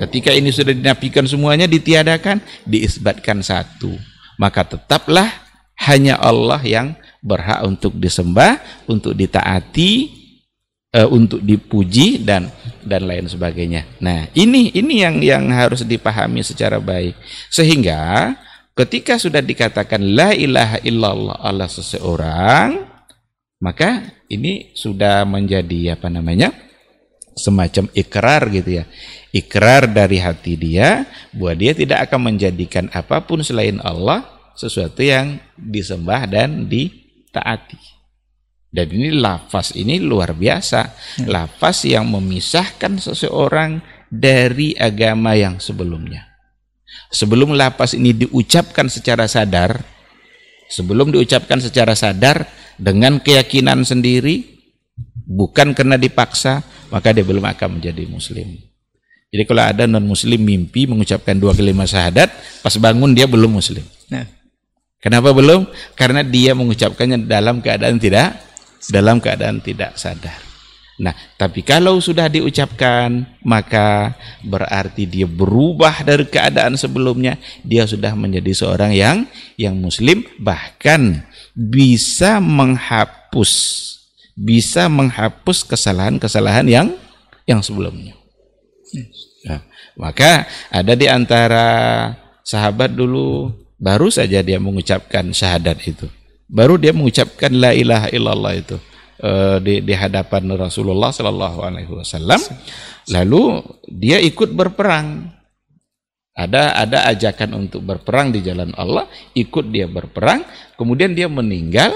S2: Ketika ini sudah dinafikan semuanya ditiadakan, diisbatkan satu. Maka tetaplah hanya Allah yang berhak untuk disembah, untuk ditaati, uh, untuk dipuji dan dan lain sebagainya. Nah, ini ini yang yang harus dipahami secara baik. Sehingga ketika sudah dikatakan la ilaha illallah Allah seseorang, maka ini sudah menjadi apa namanya? Semacam ikrar gitu ya. Ikrar dari hati dia bahwa dia tidak akan menjadikan apa pun selain Allah sesuatu yang disembah dan ditaati. Dan ini lafaz ini luar biasa. Hmm. Lafaz yang memisahkan seseorang dari agama yang sebelumnya. Sebelum lafaz ini diucapkan secara sadar, sebelum diucapkan secara sadar dengan keyakinan sendiri bukan karena dipaksa maka dia belum akan menjadi muslim jadi kalau ada non muslim mimpi mengucapkan dua kalimat syahadat pas bangun dia belum muslim nah. kenapa belum karena dia mengucapkannya dalam keadaan tidak dalam keadaan tidak sadar Nah, tapi kalau sudah diucapkan, maka berarti dia berubah dari keadaan sebelumnya. Dia sudah menjadi seorang yang yang muslim, bahkan bisa menghapus bisa menghapus kesalahan-kesalahan yang yang sebelumnya. Nah, maka ada di antara sahabat dulu baru saja dia mengucapkan syahadat itu. Baru dia mengucapkan la ilaha illallah itu uh, di, di hadapan Rasulullah Sallallahu Alaihi Wasallam. Lalu dia ikut berperang. Ada ada ajakan untuk berperang di jalan Allah, ikut dia berperang, kemudian dia meninggal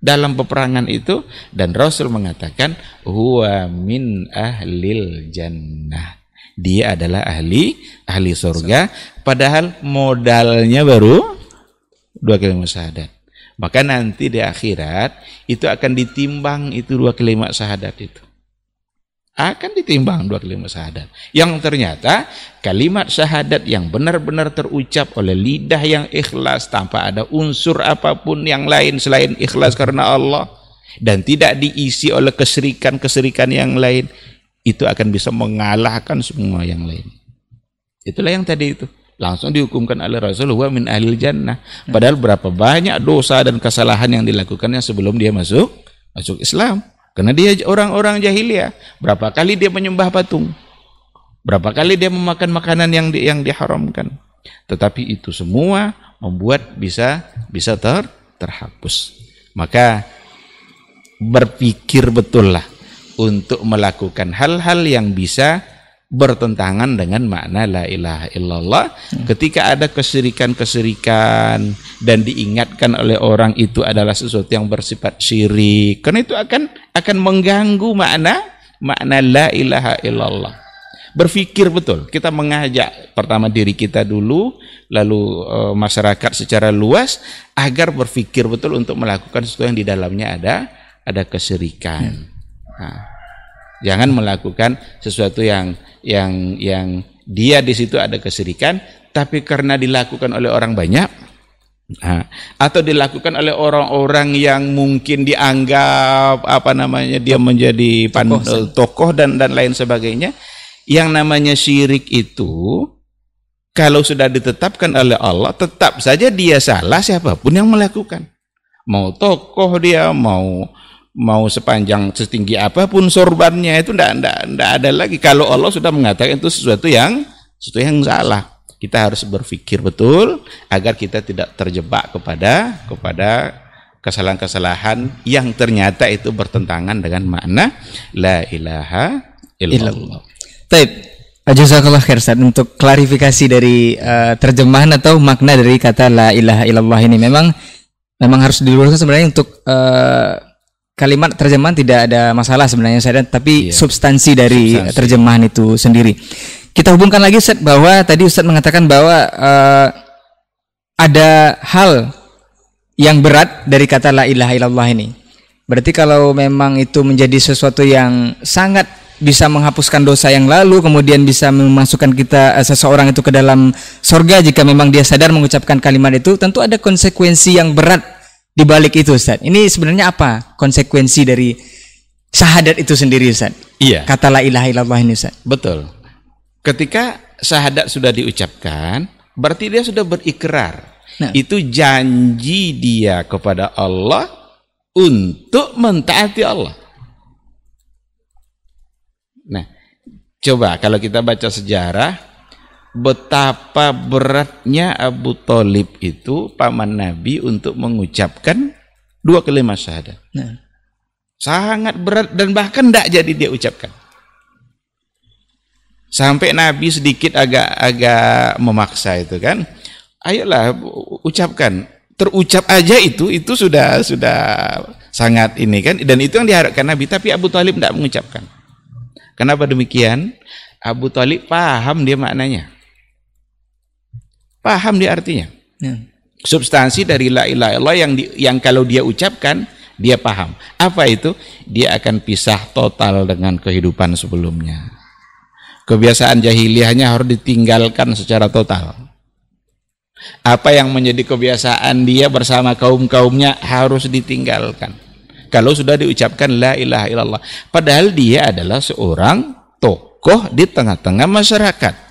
S2: dalam peperangan itu dan Rasul mengatakan huwa min ahlil jannah. Dia adalah ahli ahli surga padahal modalnya baru dua kalimat syahadat. Maka nanti di akhirat itu akan ditimbang itu dua kalimat syahadat itu. Akan ditimbang dua kalimat syahadat. Yang ternyata kalimat syahadat yang benar-benar terucap oleh lidah yang ikhlas tanpa ada unsur apa pun yang lain selain ikhlas karena Allah dan tidak diisi oleh keserikan-keserikan yang lain itu akan bisa mengalahkan semua yang lain. Itulah yang tadi itu langsung dihukumkan oleh Rasulullah min ahli jannah. Padahal berapa banyak dosa dan kesalahan yang dilakukannya sebelum dia masuk masuk Islam. Karena dia orang-orang jahiliyah. Berapa kali dia menyembah patung? Berapa kali dia memakan makanan yang di, yang diharamkan? Tetapi itu semua membuat bisa bisa ter, terhapus. Maka berpikir betullah untuk melakukan hal-hal yang bisa bertentangan dengan makna la ilaha illallah hmm. ketika ada kesirikan-kesirikan dan diingatkan oleh orang itu adalah sesuatu yang bersifat syirik karena itu akan akan mengganggu makna makna la ilaha illallah berpikir betul kita mengajak pertama diri kita dulu lalu e, masyarakat secara luas agar berpikir betul untuk melakukan sesuatu yang di dalamnya ada ada kesirikan hmm. nah, jangan melakukan sesuatu yang yang yang dia di situ ada kesirikan tapi karena dilakukan oleh orang banyak nah, atau dilakukan oleh orang-orang yang mungkin dianggap apa namanya dia menjadi tokoh, eh, tokoh dan dan lain sebagainya yang namanya syirik itu kalau sudah ditetapkan oleh Allah tetap saja dia salah siapa pun yang melakukan. Mau tokoh dia mau mau sepanjang setinggi apa pun sorbannya itu tidak ndak ndak ada lagi kalau Allah sudah mengatakan itu sesuatu yang sesuatu yang salah kita harus berpikir betul agar kita tidak terjebak kepada kepada kesalahan-kesalahan yang ternyata itu bertentangan dengan makna la ilaha illallah.
S1: Taib. Jazakallah khair Ustaz untuk klarifikasi dari uh, terjemahan atau makna dari kata la ilaha illallah ini memang memang harus diluruskan sebenarnya untuk uh, kalimat terjemahan tidak ada masalah sebenarnya saya tapi iya. substansi dari substansi. terjemahan itu sendiri. Kita hubungkan lagi Ustaz bahwa tadi Ustaz mengatakan bahwa uh, ada hal yang berat dari kata la ilaha illallah ini. Berarti kalau memang itu menjadi sesuatu yang sangat bisa menghapuskan dosa yang lalu kemudian bisa memasukkan kita uh, seseorang itu ke dalam sorga jika memang dia sadar mengucapkan kalimat itu tentu ada konsekuensi yang berat di balik itu Ustaz. Ini sebenarnya apa konsekuensi dari syahadat itu sendiri Ustaz?
S2: Iya.
S1: Kata la ilaha illallah ini Ustaz.
S2: Betul. Ketika syahadat sudah diucapkan, berarti dia sudah berikrar. Nah. Itu janji dia kepada Allah untuk mentaati Allah. Nah, coba kalau kita baca sejarah betapa beratnya Abu Talib itu paman Nabi untuk mengucapkan dua kalimat syahadat. Nah. Sangat berat dan bahkan tidak jadi dia ucapkan. Sampai Nabi sedikit agak-agak memaksa itu kan. Ayolah ucapkan. Terucap aja itu itu sudah sudah sangat ini kan dan itu yang diharapkan Nabi tapi Abu Talib tidak mengucapkan. Kenapa demikian? Abu Talib paham dia maknanya. Paham dia artinya. Ya. Substansi dari la ilaha illallah yang di, yang kalau dia ucapkan dia paham. Apa itu? Dia akan pisah total dengan kehidupan sebelumnya. Kebiasaan jahiliyahnya harus ditinggalkan secara total. Apa yang menjadi kebiasaan dia bersama kaum-kaumnya harus ditinggalkan. Kalau sudah diucapkan la ilaha illallah. Padahal dia adalah seorang tokoh di tengah-tengah masyarakat.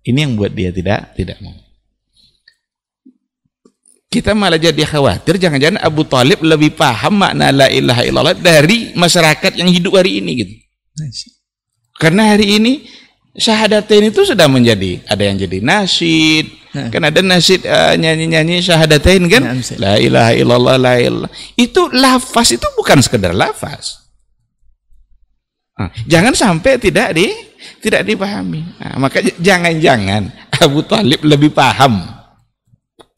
S2: Ini yang buat dia tidak tidak mau. Kita malah jadi khawatir jangan-jangan Abu Talib lebih paham makna la ilaha illallah dari masyarakat yang hidup hari ini gitu. Karena hari ini syahadatain itu sudah menjadi ada yang jadi nasyid, nah. kan ada nasyid uh, nyanyi-nyanyi syahadatain kan? Nah, la ilaha illallah la ilaha. Itu lafaz itu bukan sekedar lafaz. Nah, jangan sampai tidak di tidak dipahami. Nah, maka jangan-jangan Abu Talib lebih paham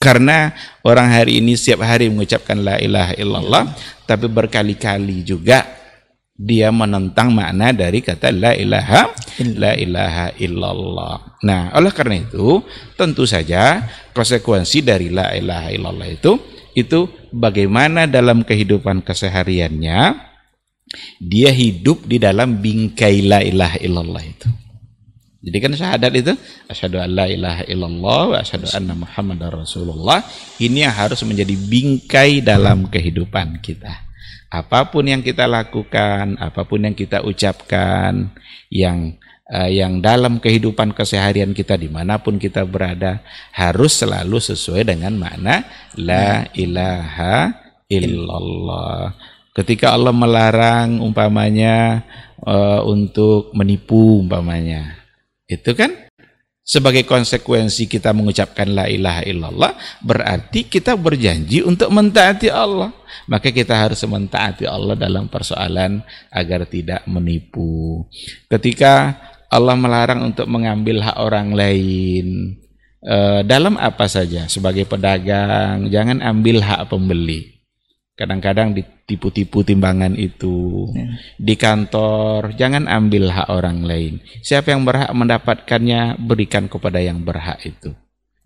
S2: karena orang hari ini setiap hari mengucapkan la ilaha illallah, tapi berkali-kali juga dia menentang makna dari kata la ilaha la ilaha illallah. Nah, oleh karena itu, tentu saja konsekuensi dari la ilaha illallah itu itu bagaimana dalam kehidupan kesehariannya dia hidup di dalam bingkai la ilaha illallah itu. Jadi kan syahadat itu asyhadu alla ilaha illallah wa asyhadu anna muhammadar rasulullah ini yang harus menjadi bingkai dalam kehidupan kita. Apa pun yang kita lakukan, apa pun yang kita ucapkan, yang uh, yang dalam kehidupan keseharian kita di mana pun kita berada harus selalu sesuai dengan makna la ilaha illallah. Ketika Allah melarang umpamanya uh, untuk menipu umpamanya, itu kan sebagai konsekuensi kita mengucapkan la ilaha illallah berarti kita berjanji untuk mentaati Allah. Maka kita harus mentaati Allah dalam persoalan agar tidak menipu. Ketika Allah melarang untuk mengambil hak orang lain eh, dalam apa saja sebagai pedagang jangan ambil hak pembeli kadang-kadang ditipu-tipu timbangan itu. Ya. di kantor jangan ambil hak orang lain. Siapa yang berhak mendapatkannya berikan kepada yang berhak itu.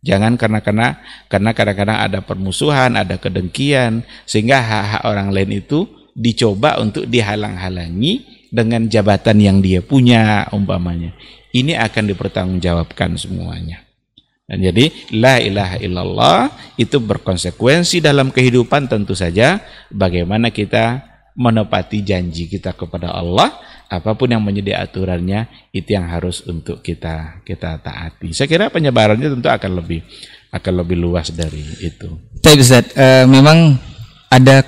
S2: Jangan karena karena karena kadang-kadang ada permusuhan ada kedengkian sehingga hak-hak orang lain itu dicoba untuk dihalang-halangi dengan jabatan yang dia punya umpamanya. Ini akan dipertanggungjawabkan semuanya dan jadi la ilaha illallah itu berkonsekuensi dalam kehidupan tentu saja bagaimana kita menepati janji kita kepada Allah apa pun yang menjadi aturannya itu yang harus untuk kita kita taati. Saya kira penyebarannya tentu akan lebih akan lebih luas dari itu.
S1: Baik Ustaz, e, memang ada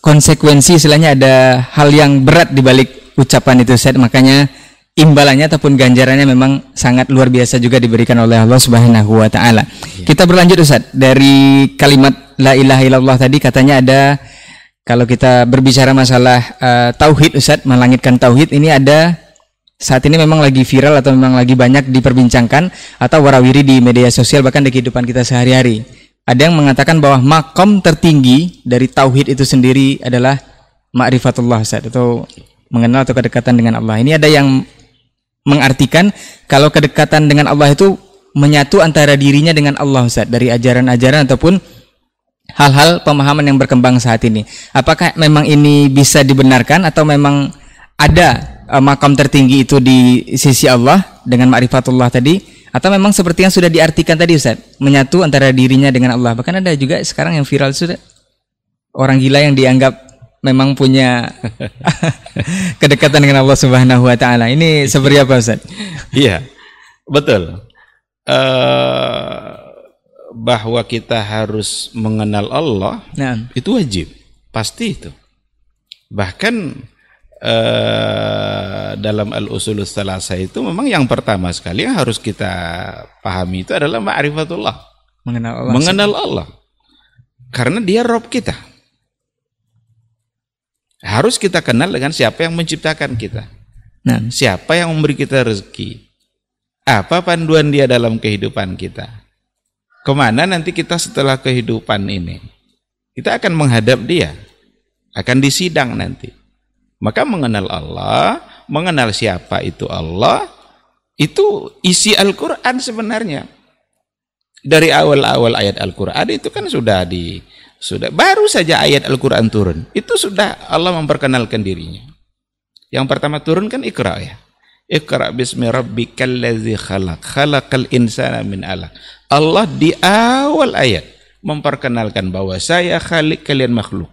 S1: konsekuensi istilahnya ada hal yang berat di balik ucapan itu Ustaz makanya imbalannya ataupun ganjarannya memang sangat luar biasa juga diberikan oleh Allah Subhanahu wa taala. Ya. Kita berlanjut Ustaz dari kalimat la ilaha illallah tadi katanya ada kalau kita berbicara masalah uh, tauhid Ustaz, melangitkan tauhid ini ada saat ini memang lagi viral atau memang lagi banyak diperbincangkan atau warawiri di media sosial bahkan di kehidupan kita sehari-hari. Ada yang mengatakan bahwa makom tertinggi dari tauhid itu sendiri adalah ma'rifatullah Ustaz atau mengenal atau kedekatan dengan Allah. Ini ada yang mengartikan kalau kedekatan dengan Allah itu menyatu antara dirinya dengan Allah Ustaz dari ajaran-ajaran ataupun hal-hal pemahaman yang berkembang saat ini. Apakah memang ini bisa dibenarkan atau memang ada uh, makam tertinggi itu di sisi Allah dengan ma'rifatullah tadi atau memang seperti yang sudah diartikan tadi Ustaz, menyatu antara dirinya dengan Allah. Bahkan ada juga sekarang yang viral sudah orang gila yang dianggap memang punya kedekatan dengan Allah Subhanahu wa taala. Ini seperti apa Ustaz?
S2: Iya. Betul. Uh, bahwa kita harus mengenal Allah nah. itu wajib, pasti itu. Bahkan uh, dalam al-usul salasa itu memang yang pertama sekali yang harus kita pahami itu adalah ma'rifatullah. Mengenal Allah. Mengenal Allah. Karena dia Rob kita. Harus kita kenal dengan siapa yang menciptakan kita. Nah, siapa yang memberi kita rezeki? Apa panduan dia dalam kehidupan kita? Ke mana nanti kita setelah kehidupan ini? Kita akan menghadap dia. Akan disidang nanti. Maka mengenal Allah, mengenal siapa itu Allah, itu isi Al-Quran sebenarnya. Dari awal-awal ayat Al-Qur'an itu kan sudah di sudah baru saja ayat Al-Qur'an turun. Itu sudah Allah memperkenalkan dirinya. Yang pertama turun kan Iqra ya. Iqra bismi rabbikal ladzi khalaq. Khalaqal insana min alaq. Allah di awal ayat memperkenalkan bahwa saya khalik kalian makhluk.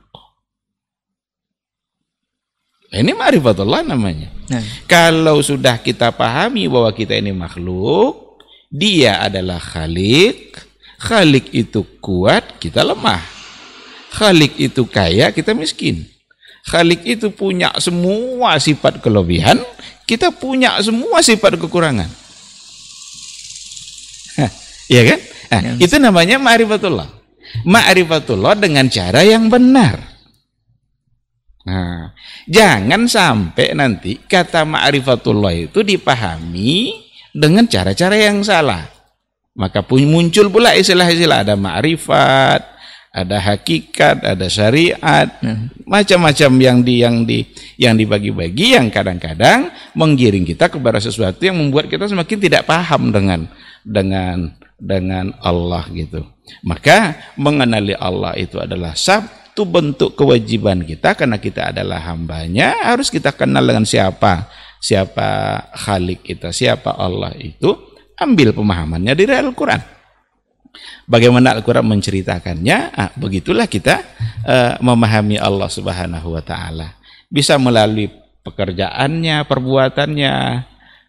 S2: Ini ma'rifatullah namanya. Nah. Kalau sudah kita pahami bahwa kita ini makhluk, dia adalah khalik, khalik itu kuat, kita lemah. Khalik itu kaya, kita miskin. Khalik itu punya semua sifat kelebihan, kita punya semua sifat kekurangan. Iya kan? Nah, ya, itu namanya ma'rifatullah. Ma'rifatullah dengan cara yang benar. Nah, jangan sampai nanti kata ma'rifatullah itu dipahami dengan cara-cara yang salah. Maka pun muncul pula istilah-istilah ada ma'rifat, ada hakikat, ada syariat, hmm. macam-macam yang di yang di yang dibagi-bagi yang kadang-kadang menggiring kita kepada sesuatu yang membuat kita semakin tidak paham dengan dengan dengan Allah gitu. Maka mengenali Allah itu adalah satu bentuk kewajiban kita karena kita adalah hambanya harus kita kenal dengan siapa siapa Khalik kita siapa Allah itu ambil pemahamannya dari Al-Quran bagaimana Al-Quran menceritakannya ah, begitulah kita uh, memahami Allah subhanahu wa ta'ala bisa melalui pekerjaannya perbuatannya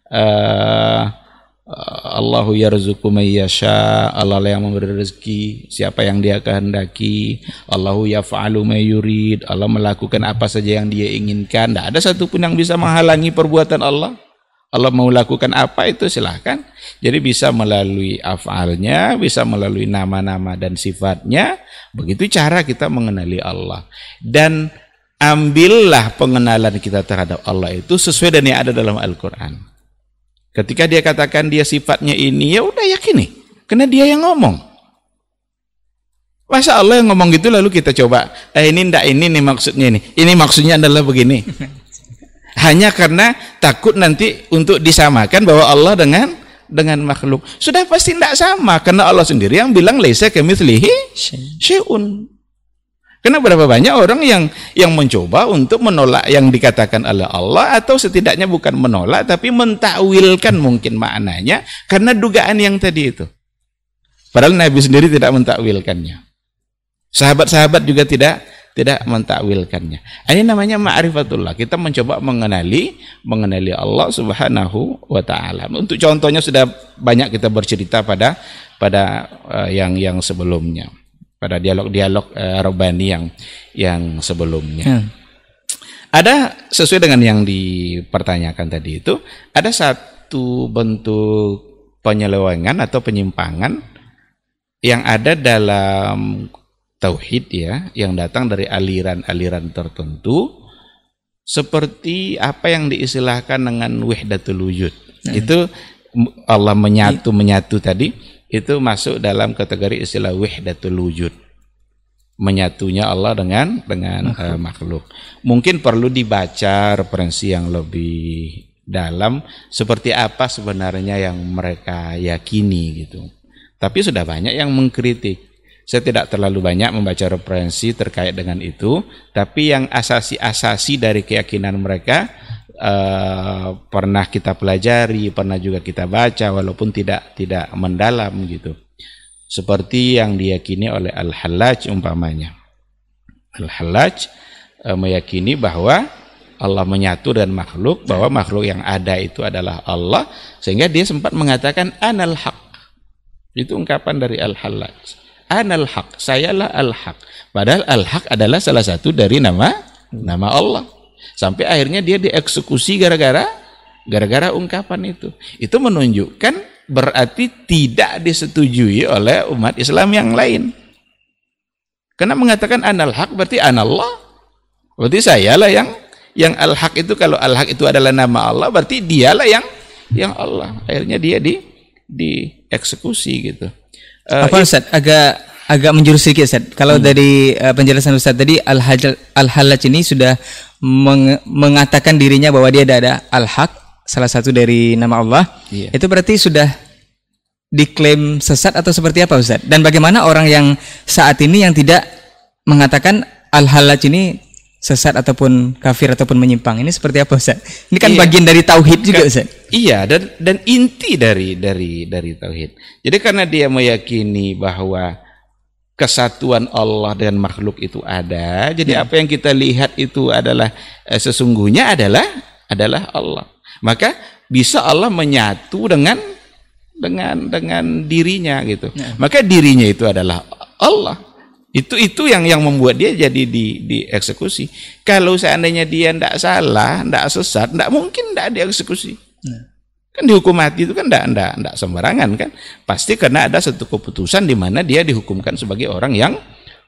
S2: uh, Allahu yarzuqu may yasha, Allah yang memberi rezeki siapa yang dia kehendaki. Allahu yaf'alu may yurid, Allah melakukan apa saja yang dia inginkan. Tidak ada satupun yang bisa menghalangi perbuatan Allah. Allah mau lakukan apa itu silahkan. Jadi bisa melalui afalnya, bisa melalui nama-nama dan sifatnya. Begitu cara kita mengenali Allah. Dan ambillah pengenalan kita terhadap Allah itu sesuai dengan yang ada dalam Al-Quran. Ketika dia katakan dia sifatnya ini, ya udah yakini. Karena dia yang ngomong. Masa Allah yang ngomong gitu lalu kita coba, eh ini ndak ini nih maksudnya ini. Ini maksudnya adalah begini. Hanya karena takut nanti untuk disamakan bahwa Allah dengan dengan makhluk. Sudah pasti tidak sama karena Allah sendiri yang bilang laisa kamitslihi syai'un. Karena berapa banyak orang yang yang mencoba untuk menolak yang dikatakan oleh Allah atau setidaknya bukan menolak tapi mentakwilkan mungkin maknanya karena dugaan yang tadi itu. Padahal Nabi sendiri tidak mentakwilkannya. Sahabat-sahabat juga tidak tidak mentakwilkannya. Ini namanya ma'rifatullah. Kita mencoba mengenali mengenali Allah Subhanahu wa taala. Untuk contohnya sudah banyak kita bercerita pada pada uh, yang yang sebelumnya pada dialog-dialog uh, Robani yang yang sebelumnya. Hmm. Ada sesuai dengan yang dipertanyakan tadi itu, ada satu bentuk penyelewengan atau penyimpangan yang ada dalam tauhid ya, yang datang dari aliran-aliran tertentu seperti apa yang diistilahkan dengan wahdatul wujud. Hmm. Itu Allah menyatu menyatu tadi itu masuk dalam kategori istilah wahdatul wujud menyatunya Allah dengan dengan makhluk. Uh, makhluk. Mungkin perlu dibaca referensi yang lebih dalam seperti apa sebenarnya yang mereka yakini gitu. Tapi sudah banyak yang mengkritik. Saya tidak terlalu banyak membaca referensi terkait dengan itu, tapi yang asasi-asasi dari keyakinan mereka uh, pernah kita pelajari, pernah juga kita baca walaupun tidak tidak mendalam gitu. Seperti yang diyakini oleh Al-Hallaj umpamanya. Al-Hallaj uh, meyakini bahwa Allah menyatu dan makhluk, bahwa makhluk yang ada itu adalah Allah, sehingga dia sempat mengatakan anal haq. Itu ungkapan dari Al-Hallaj. Anal haq, sayalah al-haq. Padahal al-haq adalah salah satu dari nama nama Allah. Sampai akhirnya dia dieksekusi gara-gara gara-gara ungkapan itu. Itu menunjukkan berarti tidak disetujui oleh umat Islam yang lain. Karena mengatakan anal hak berarti anallah. Berarti saya lah yang yang al haq itu kalau al haq itu adalah nama Allah berarti dialah yang yang Allah. Akhirnya dia di dieksekusi gitu.
S1: Uh, Apa Ustaz? Agak agak menjurus sedikit Ustaz. Kalau hmm. dari uh, penjelasan Ustaz tadi al-halaj ini sudah meng mengatakan dirinya bahwa dia ada al-haq salah satu dari nama Allah. Iya. Itu berarti sudah diklaim sesat atau seperti apa Ustaz? Dan bagaimana orang yang saat ini yang tidak mengatakan al-halaj ini sesat ataupun kafir ataupun menyimpang ini seperti apa Ustaz? Ini kan iya. bagian dari tauhid juga Ustaz.
S2: Iya dan dan inti dari dari dari tauhid. Jadi karena dia meyakini bahwa kesatuan Allah dan makhluk itu ada. Jadi ya. apa yang kita lihat itu adalah eh, sesungguhnya adalah adalah Allah. Maka bisa Allah menyatu dengan dengan dengan dirinya gitu. Ya. Maka dirinya itu adalah Allah. Itu itu yang yang membuat dia jadi di dieksekusi. Kalau seandainya dia tidak salah, tidak sesat, tidak mungkin tidak dieksekusi. Nah. Kan dihukum mati itu kan tidak tidak tidak sembarangan kan. Pasti karena ada satu keputusan di mana dia dihukumkan sebagai orang yang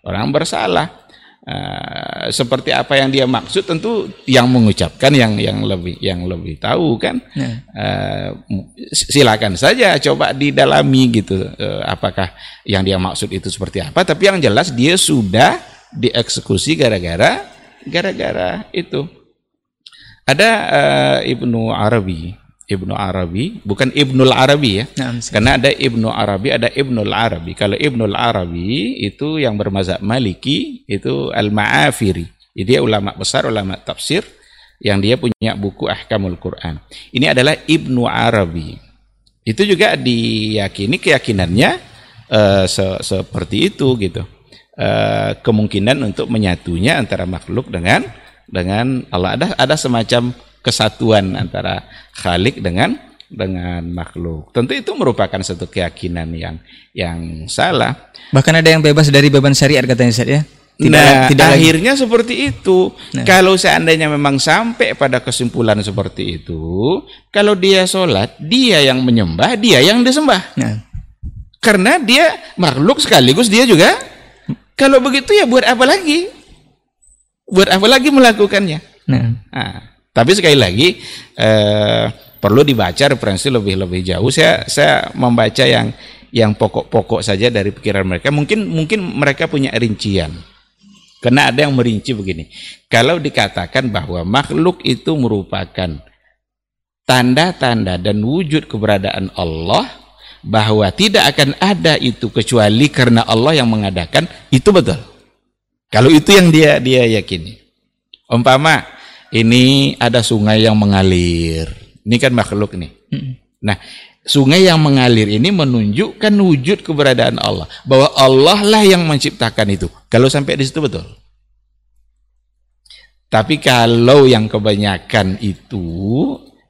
S2: orang bersalah. Uh, seperti apa yang dia maksud tentu yang mengucapkan yang yang lebih yang lebih tahu kan? Uh, silakan saja coba didalami gitu uh, apakah yang dia maksud itu seperti apa. Tapi yang jelas dia sudah dieksekusi gara-gara gara-gara itu. Ada uh, Ibnu Arabi Ibnu Arabi, bukan Ibnul Arabi ya. Nah, Karena ada Ibnu Arabi, ada Ibnul Arabi. Kalau Ibnul Arabi itu yang bermazhab Maliki itu Al-Ma'afiri. Dia ulama besar, ulama tafsir yang dia punya buku Ahkamul Quran. Ini adalah Ibnu Arabi. Itu juga diyakini keyakinannya uh, se seperti itu gitu. Uh, kemungkinan untuk menyatunya antara makhluk dengan dengan Allah ada ada semacam kesatuan antara Khalik dengan dengan makhluk. Tentu itu merupakan satu keyakinan yang yang salah.
S1: Bahkan ada yang bebas dari beban syariat katanya Ustaz ya.
S2: Tidak, nah, tidak akhirnya lagi. seperti itu. Nah. Kalau seandainya memang sampai pada kesimpulan seperti itu, kalau dia sholat, dia yang menyembah, dia yang disembah. Nah. Karena dia makhluk sekaligus dia juga. Kalau begitu ya buat apa lagi? Buat apa lagi melakukannya? Nah. nah. Tapi sekali lagi eh, perlu dibaca referensi lebih lebih jauh. Saya saya membaca yang yang pokok-pokok saja dari pikiran mereka. Mungkin mungkin mereka punya rincian. Karena ada yang merinci begini. Kalau dikatakan bahwa makhluk itu merupakan tanda-tanda dan wujud keberadaan Allah bahwa tidak akan ada itu kecuali karena Allah yang mengadakan itu betul. Kalau itu yang dia dia yakini. Umpama ini ada sungai yang mengalir. Ini kan makhluk nih. Nah, sungai yang mengalir ini menunjukkan wujud keberadaan Allah. Bahwa Allah lah yang menciptakan itu. Kalau sampai di situ betul. Tapi kalau yang kebanyakan itu,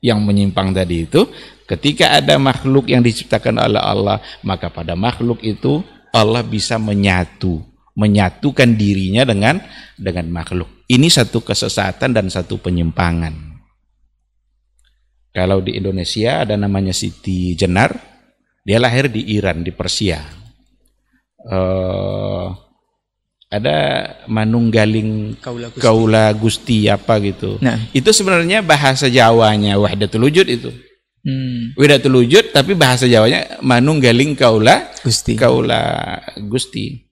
S2: yang menyimpang tadi itu, ketika ada makhluk yang diciptakan oleh Allah, maka pada makhluk itu Allah bisa menyatu menyatukan dirinya dengan dengan makhluk. Ini satu kesesatan dan satu penyimpangan. Kalau di Indonesia ada namanya Siti Jenar, dia lahir di Iran, di Persia. Uh, ada Manunggaling Kaula Gusti. Kaula Gusti apa gitu. Nah. Itu sebenarnya bahasa Jawanya Wahdatul Wujud itu. Hmm. Wahdatul Wujud tapi bahasa Jawanya Manunggaling Kaula Gusti. Kaula Gusti.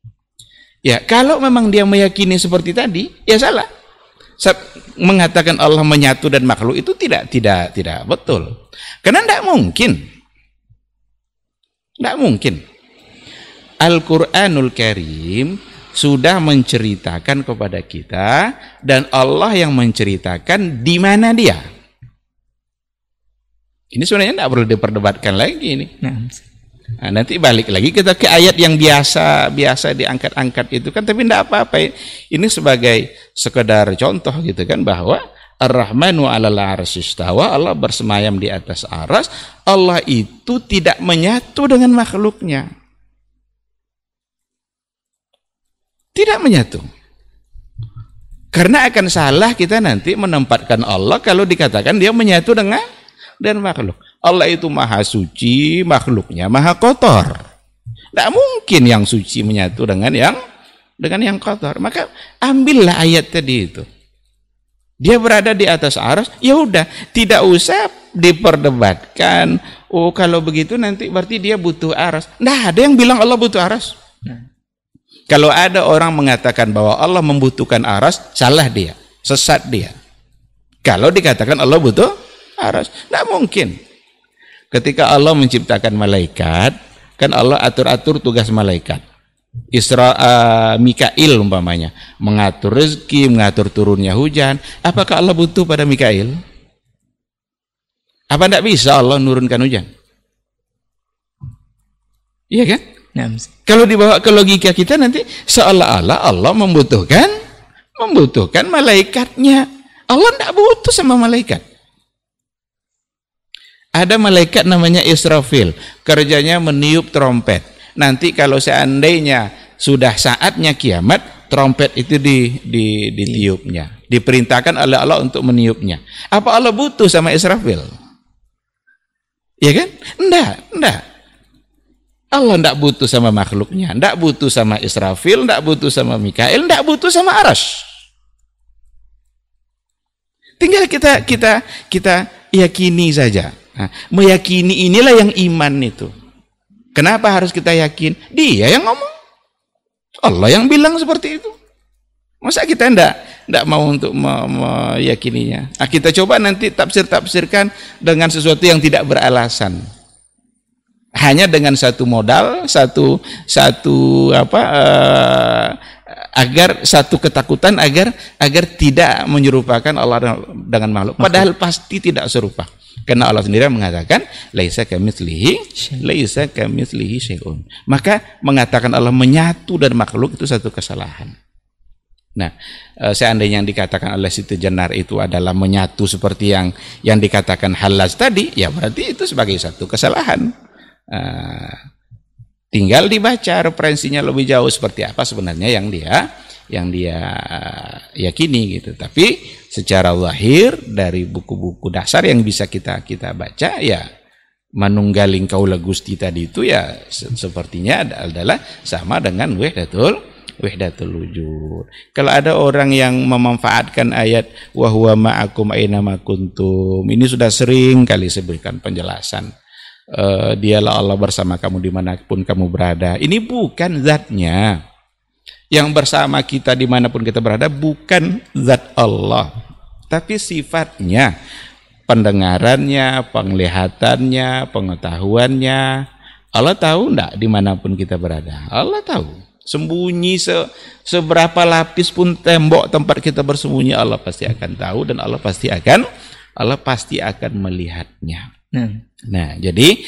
S2: Ya, kalau memang dia meyakini seperti tadi, ya salah. Mengatakan Allah menyatu dan makhluk itu tidak tidak tidak betul. Karena tidak mungkin. Tidak mungkin. Al-Quranul Karim sudah menceritakan kepada kita dan Allah yang menceritakan di mana dia. Ini sebenarnya tidak perlu diperdebatkan lagi ini. Nah. Nah, nanti balik lagi kita ke ayat yang biasa biasa diangkat-angkat itu kan tapi tidak apa-apa. Ini sebagai sekedar contoh gitu kan bahwa Ar-Rahmanu 'alal arsyistawa Allah bersemayam di atas aras Allah itu tidak menyatu dengan makhluknya. Tidak menyatu. Karena akan salah kita nanti menempatkan Allah kalau dikatakan dia menyatu dengan dan makhluk Allah itu maha suci, makhluknya maha kotor. Tidak mungkin yang suci menyatu dengan yang dengan yang kotor. Maka ambillah ayat tadi itu. Dia berada di atas aras, ya udah, tidak usah diperdebatkan. Oh, kalau begitu nanti berarti dia butuh aras. Nah, ada yang bilang Allah butuh aras. Kalau ada orang mengatakan bahwa Allah membutuhkan aras, salah dia, sesat dia. Kalau dikatakan Allah butuh aras, tidak mungkin. Ketika Allah menciptakan malaikat, Kan Allah atur-atur tugas malaikat. Isra uh, Mikail umpamanya mengatur rezeki, mengatur turunnya hujan. Apakah Allah butuh pada Mikail? Apa tidak bisa Allah nurunkan hujan? Iya kan? Nah, kalau dibawa ke logika kita nanti seolah-olah Allah membutuhkan membutuhkan malaikatnya. Allah tidak butuh sama malaikat. Ada malaikat namanya Israfil, kerjanya meniup trompet. Nanti kalau seandainya sudah saatnya kiamat, trompet itu di, di ditiupnya. Diperintahkan oleh Allah untuk meniupnya. Apa Allah butuh sama Israfil? Ya kan? Enggak, enggak. Allah enggak butuh sama makhluknya, enggak butuh sama Israfil, enggak butuh sama Mikael, enggak butuh sama Arash. Tinggal kita kita kita yakini saja. Nah, meyakini inilah yang iman itu. Kenapa harus kita yakin? Dia yang ngomong. Allah yang bilang seperti itu. Masa kita enggak enggak mau untuk meyakininya? Nah, kita coba nanti tafsir-tafsirkan dengan sesuatu yang tidak beralasan. Hanya dengan satu modal, satu satu apa uh, agar satu ketakutan agar agar tidak menyerupakan Allah dengan makhluk. Padahal pasti tidak serupa. Karena Allah sendiri mengatakan laisa kamitslihi laisa kamitslihi syai'un. Maka mengatakan Allah menyatu dan makhluk itu satu kesalahan. Nah, e, seandainya yang dikatakan oleh Siti Jenar itu adalah menyatu seperti yang yang dikatakan halas tadi, ya berarti itu sebagai satu kesalahan. E, tinggal dibaca referensinya lebih jauh seperti apa sebenarnya yang dia yang dia yakini gitu. Tapi secara lahir dari buku-buku dasar yang bisa kita kita baca ya manunggaling kaula Gusti tadi itu ya sepertinya adalah sama dengan wahdatul wahdatul wujud. Kalau ada orang yang memanfaatkan ayat wa huwa ma'akum aina kuntum, ini sudah sering kali saya berikan penjelasan. Uh, dialah Allah bersama kamu di mana pun kamu berada. Ini bukan zatnya yang bersama kita di mana pun kita berada bukan zat Allah tapi sifatnya pendengarannya penglihatannya pengetahuannya Allah tahu enggak di mana pun kita berada? Allah tahu. Sembunyi se seberapa lapis pun tembok tempat kita bersembunyi Allah pasti akan tahu dan Allah pasti akan Allah pasti akan melihatnya. Nah, nah jadi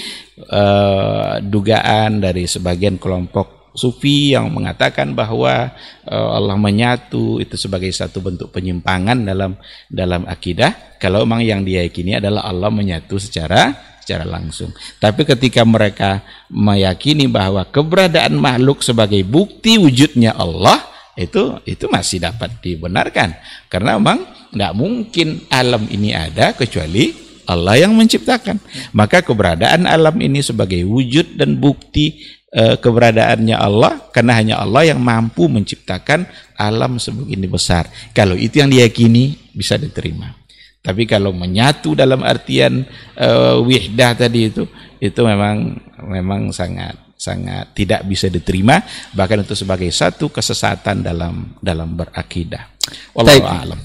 S2: uh, dugaan dari sebagian kelompok sufi yang mengatakan bahwa uh, Allah menyatu itu sebagai satu bentuk penyimpangan dalam dalam akidah kalau memang yang dia yakini adalah Allah menyatu secara secara langsung. Tapi ketika mereka meyakini bahwa keberadaan makhluk sebagai bukti wujudnya Allah itu itu masih dapat dibenarkan karena memang tidak mungkin alam ini ada kecuali Allah yang menciptakan. Maka keberadaan alam ini sebagai wujud dan bukti keberadaannya Allah karena hanya Allah yang mampu menciptakan alam sebegini besar. Kalau itu yang diyakini bisa diterima. Tapi kalau menyatu dalam artian uh, wihdah tadi itu itu memang memang sangat sangat tidak bisa diterima bahkan itu sebagai satu kesesatan dalam dalam berakidah.
S1: Wallahu a'lam.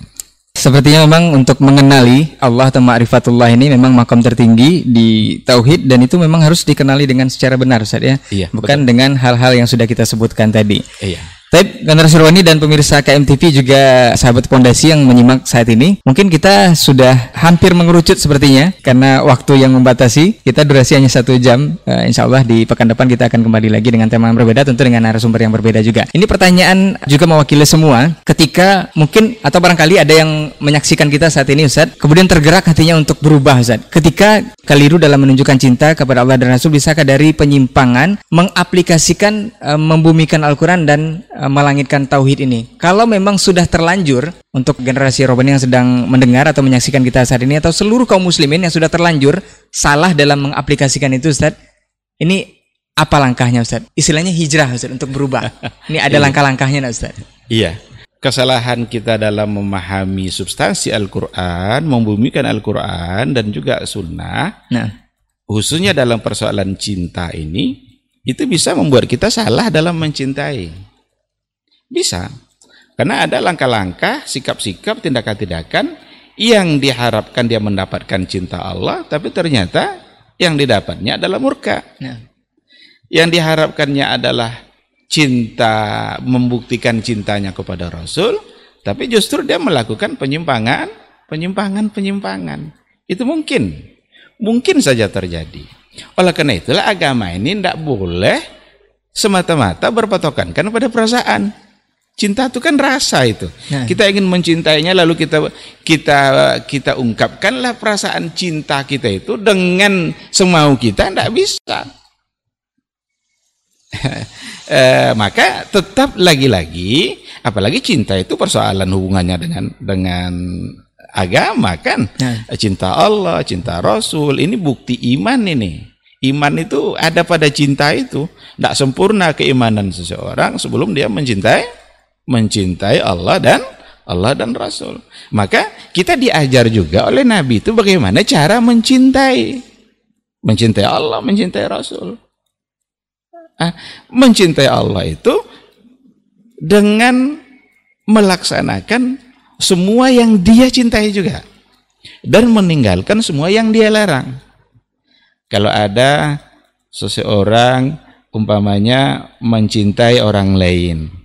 S1: Sepertinya memang untuk mengenali Allah atau ma'rifatullah ini memang makam tertinggi di tauhid dan itu memang harus dikenali dengan secara benar Ustaz ya. Iya, Bukan betul. dengan hal-hal yang sudah kita sebutkan tadi. Iya. Tapi generasi Rohani dan pemirsa KMTV juga sahabat pondasi yang menyimak saat ini, mungkin kita sudah hampir mengerucut sepertinya karena waktu yang membatasi. Kita durasi hanya satu jam. Uh, insya Allah di pekan depan kita akan kembali lagi dengan tema yang berbeda, tentu dengan narasumber yang berbeda juga. Ini pertanyaan juga mewakili semua. Ketika mungkin atau barangkali ada yang menyaksikan kita saat ini, Ustaz, kemudian tergerak hatinya untuk berubah, Ustaz. Ketika keliru dalam menunjukkan cinta kepada Allah dan Rasul, bisakah dari penyimpangan mengaplikasikan, uh, membumikan Al-Quran dan uh, melangitkan tauhid ini. Kalau memang sudah terlanjur untuk generasi Robani yang sedang mendengar atau menyaksikan kita saat ini atau seluruh kaum muslimin yang sudah terlanjur salah dalam mengaplikasikan itu Ustaz. Ini apa langkahnya Ustaz? Istilahnya hijrah Ustaz untuk berubah. Ini ada iya. langkah-langkahnya Ustaz.
S2: Iya. Kesalahan kita dalam memahami substansi Al-Quran, membumikan Al-Quran dan juga sunnah, nah. khususnya dalam persoalan cinta ini, itu bisa membuat kita salah dalam mencintai. Bisa. Karena ada langkah-langkah, sikap-sikap, tindakan-tindakan yang diharapkan dia mendapatkan cinta Allah, tapi ternyata yang didapatnya adalah murka. Nah. yang diharapkannya adalah cinta, membuktikan cintanya kepada Rasul, tapi justru dia melakukan penyimpangan, penyimpangan, penyimpangan. Itu mungkin, mungkin saja terjadi. Oleh karena itulah agama ini tidak boleh semata-mata berpatokan kan pada perasaan. Cinta itu kan rasa itu. Nah. Kita ingin mencintainya lalu kita kita kita ungkapkanlah perasaan cinta kita itu dengan semau kita tidak bisa. e, maka tetap lagi-lagi apalagi cinta itu persoalan hubungannya dengan dengan agama kan. Nah. Cinta Allah, cinta Rasul, ini bukti iman ini. Iman itu ada pada cinta itu. Tidak sempurna keimanan seseorang sebelum dia mencintai mencintai Allah dan Allah dan Rasul. Maka kita diajar juga oleh Nabi itu bagaimana cara mencintai. Mencintai Allah, mencintai Rasul. Ah, mencintai Allah itu dengan melaksanakan semua yang dia cintai juga. Dan meninggalkan semua yang dia larang. Kalau ada seseorang umpamanya mencintai orang lain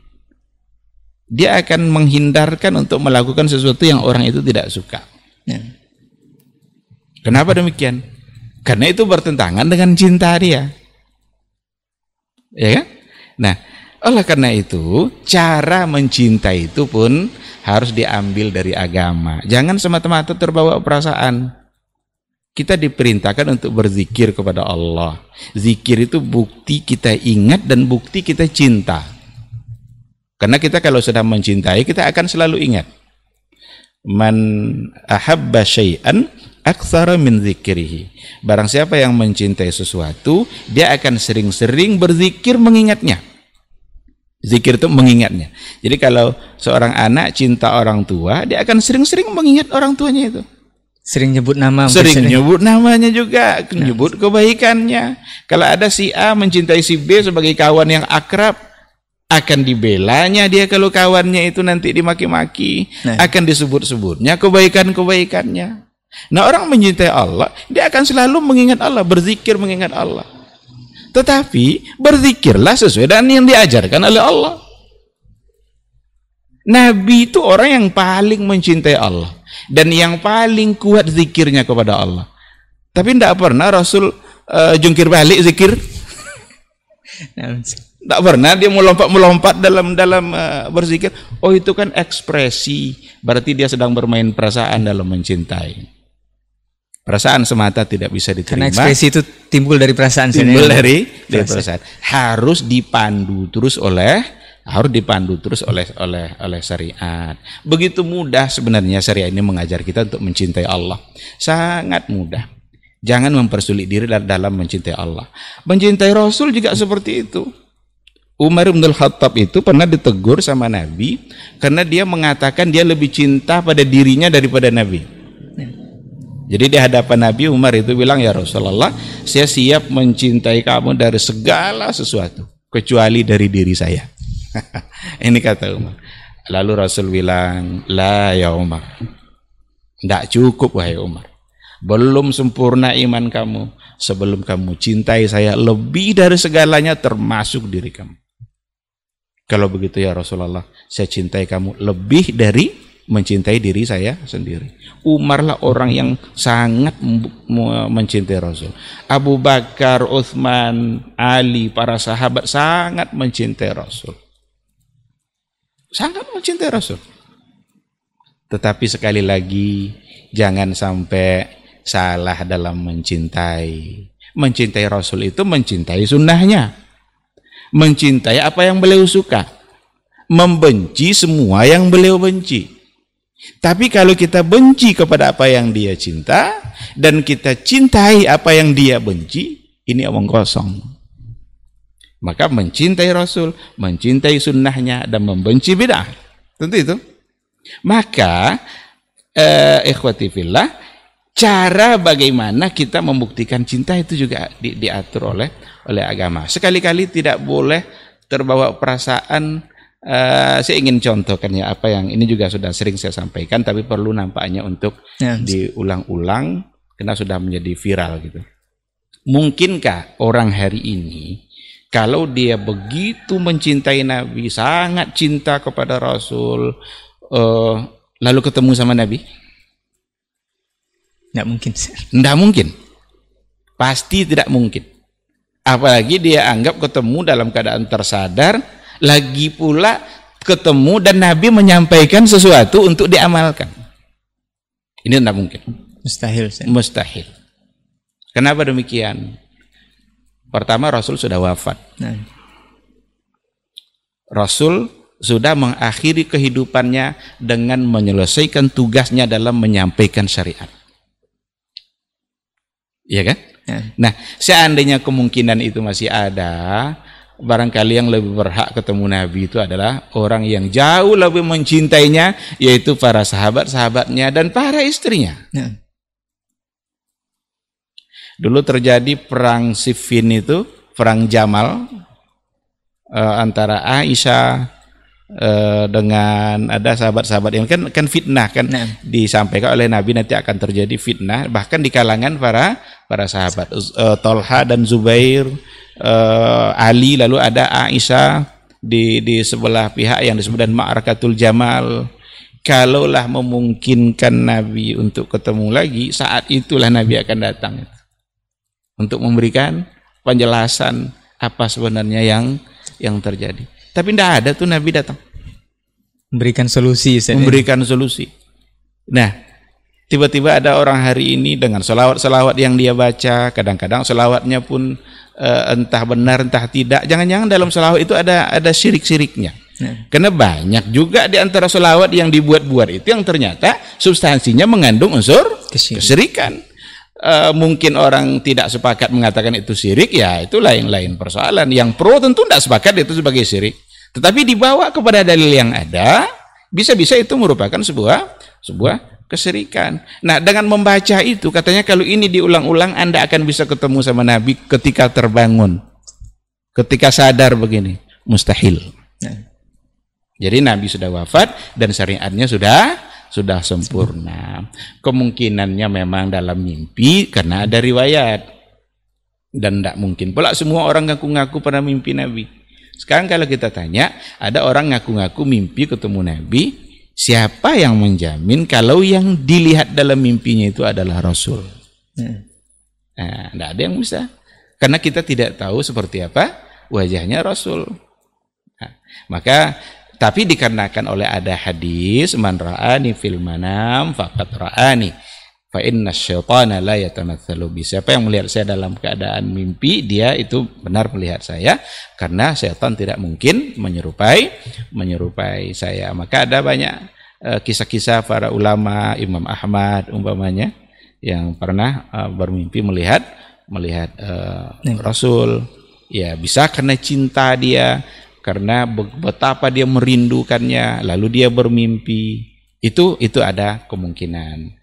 S2: dia akan menghindarkan untuk melakukan sesuatu yang orang itu tidak suka. Ya. Kenapa demikian? Karena itu bertentangan dengan cinta dia. Ya kan? Nah, oleh karena itu, cara mencintai itu pun harus diambil dari agama. Jangan semata-mata terbawa perasaan. Kita diperintahkan untuk berzikir kepada Allah. Zikir itu bukti kita ingat dan bukti kita cinta. Karena kita kalau sudah mencintai, kita akan selalu ingat. Man ahabba syai'an aktsara min zikrihi. Barang siapa yang mencintai sesuatu, dia akan sering-sering berzikir mengingatnya. Zikir itu mengingatnya. Jadi kalau seorang anak cinta orang tua, dia akan sering-sering mengingat orang tuanya itu.
S1: Sering nyebut nama.
S2: Sering, sering nyebut namanya juga, nyebut kebaikannya. Kalau ada si A mencintai si B sebagai kawan yang akrab, akan dibelanya dia kalau kawannya itu nanti dimaki-maki, nah. akan disebut-sebutnya kebaikan-kebaikannya. Nah orang mencintai Allah, dia akan selalu mengingat Allah, berzikir mengingat Allah. Tetapi berzikirlah sesuai dengan yang diajarkan oleh Allah. Nabi itu orang yang paling mencintai Allah dan yang paling kuat zikirnya kepada Allah. Tapi tidak pernah Rasul uh, jungkir balik zikir. Tak pernah dia melompat-melompat dalam dalam uh, berzikir. Oh itu kan ekspresi, berarti dia sedang bermain perasaan dalam mencintai. Perasaan semata tidak bisa diterima.
S1: Karena ekspresi itu timbul dari perasaan.
S2: Timbul dari, dari perasaan. Harus dipandu terus oleh harus dipandu terus oleh oleh oleh syariat. Begitu mudah sebenarnya syariat ini mengajar kita untuk mencintai Allah. Sangat mudah. Jangan mempersulit diri dalam mencintai Allah. Mencintai Rasul juga seperti itu. Umar bin Khattab itu pernah ditegur sama Nabi karena dia mengatakan dia lebih cinta pada dirinya daripada Nabi. Jadi di hadapan Nabi Umar itu bilang ya Rasulullah, saya siap mencintai kamu dari segala sesuatu kecuali dari diri saya. Ini kata Umar. Lalu Rasul bilang, "La ya Umar. Tidak cukup wahai Umar. Belum sempurna iman kamu sebelum kamu cintai saya lebih dari segalanya termasuk diri kamu." Kalau begitu ya Rasulullah, saya cintai kamu lebih dari mencintai diri saya sendiri. Umarlah orang yang sangat mencintai Rasul. Abu Bakar, Uthman, Ali, para sahabat sangat mencintai Rasul. Sangat mencintai Rasul. Tetapi sekali lagi, jangan sampai salah dalam mencintai. Mencintai Rasul itu mencintai sunnahnya mencintai apa yang beliau suka, membenci semua yang beliau benci. Tapi kalau kita benci kepada apa yang dia cinta dan kita cintai apa yang dia benci, ini omong kosong. Maka mencintai Rasul, mencintai sunnahnya dan membenci bid'ah. Tentu itu. Maka eh, ikhwati fillah, cara bagaimana kita membuktikan cinta itu juga di, diatur oleh oleh agama. Sekali-kali tidak boleh terbawa perasaan uh, saya ingin contohkan ya apa yang ini juga sudah sering saya sampaikan tapi perlu nampaknya untuk ya, diulang-ulang karena sudah menjadi viral gitu. Mungkinkah orang hari ini Kalau dia begitu mencintai Nabi, sangat cinta kepada Rasul, uh, lalu ketemu sama Nabi?
S1: Tidak mungkin.
S2: Tidak mungkin. Pasti tidak mungkin. Apalagi dia anggap ketemu dalam keadaan tersadar, lagi pula ketemu dan Nabi menyampaikan sesuatu untuk diamalkan. Ini tidak mungkin.
S1: Mustahil.
S2: Mustahil. Kenapa demikian? Pertama Rasul sudah wafat. Nah. Rasul sudah mengakhiri kehidupannya dengan menyelesaikan tugasnya dalam menyampaikan syariat. Iya kan? Ya. Nah, seandainya kemungkinan itu masih ada, barangkali yang lebih berhak ketemu Nabi itu adalah orang yang jauh lebih mencintainya, yaitu para sahabat-sahabatnya dan para istrinya. Ya. Dulu terjadi perang Siffin itu, perang Jamal uh, antara Aisyah uh, dengan ada sahabat-sahabat yang kan kan fitnah kan nah. disampaikan oleh Nabi nanti akan terjadi fitnah bahkan di kalangan para para sahabat uh, Tolha dan Zubair uh, Ali lalu ada Aisyah di di sebelah pihak yang disebut dan Ma'arakatul Jamal kalaulah memungkinkan Nabi untuk ketemu lagi saat itulah Nabi akan datang untuk memberikan penjelasan apa sebenarnya yang yang terjadi. Tapi tidak ada tuh Nabi datang.
S1: Memberikan solusi.
S2: Saya memberikan solusi. Nah, tiba-tiba ada orang hari ini dengan selawat-selawat yang dia baca, kadang-kadang selawatnya pun uh, entah benar entah tidak. Jangan-jangan dalam selawat itu ada ada syirik-syiriknya. Nah. Karena banyak juga di antara selawat yang dibuat-buat itu yang ternyata substansinya mengandung unsur kesirikan uh, mungkin orang tidak sepakat mengatakan itu syirik ya itu lain-lain persoalan yang pro tentu tidak sepakat itu sebagai syirik tetapi dibawa kepada dalil yang ada bisa-bisa itu merupakan sebuah sebuah kesirikan nah dengan membaca itu katanya kalau ini diulang-ulang anda akan bisa ketemu sama Nabi ketika terbangun ketika sadar begini mustahil nah. jadi Nabi sudah wafat dan syariatnya sudah sudah sempurna. Kemungkinannya memang dalam mimpi karena ada riwayat. Dan tidak mungkin pula semua orang ngaku-ngaku pada mimpi Nabi. Sekarang kalau kita tanya, ada orang ngaku-ngaku mimpi ketemu Nabi, siapa yang menjamin kalau yang dilihat dalam mimpinya itu adalah Rasul? Hmm. Nah, tidak ada yang bisa. Karena kita tidak tahu seperti apa wajahnya Rasul. Nah, maka tapi dikarenakan oleh ada hadis man ra'ani fil manam faqad ra'ani fa inna syaitana la yatamatsalu bi. Siapa yang melihat saya dalam keadaan mimpi dia itu benar melihat saya karena setan tidak mungkin menyerupai menyerupai saya. Maka ada banyak eh, kisah-kisah uh, para ulama Imam Ahmad umpamanya yang pernah uh, bermimpi melihat melihat uh, Rasul. Ya bisa karena cinta dia karena betapa dia merindukannya lalu dia bermimpi. Itu itu ada kemungkinan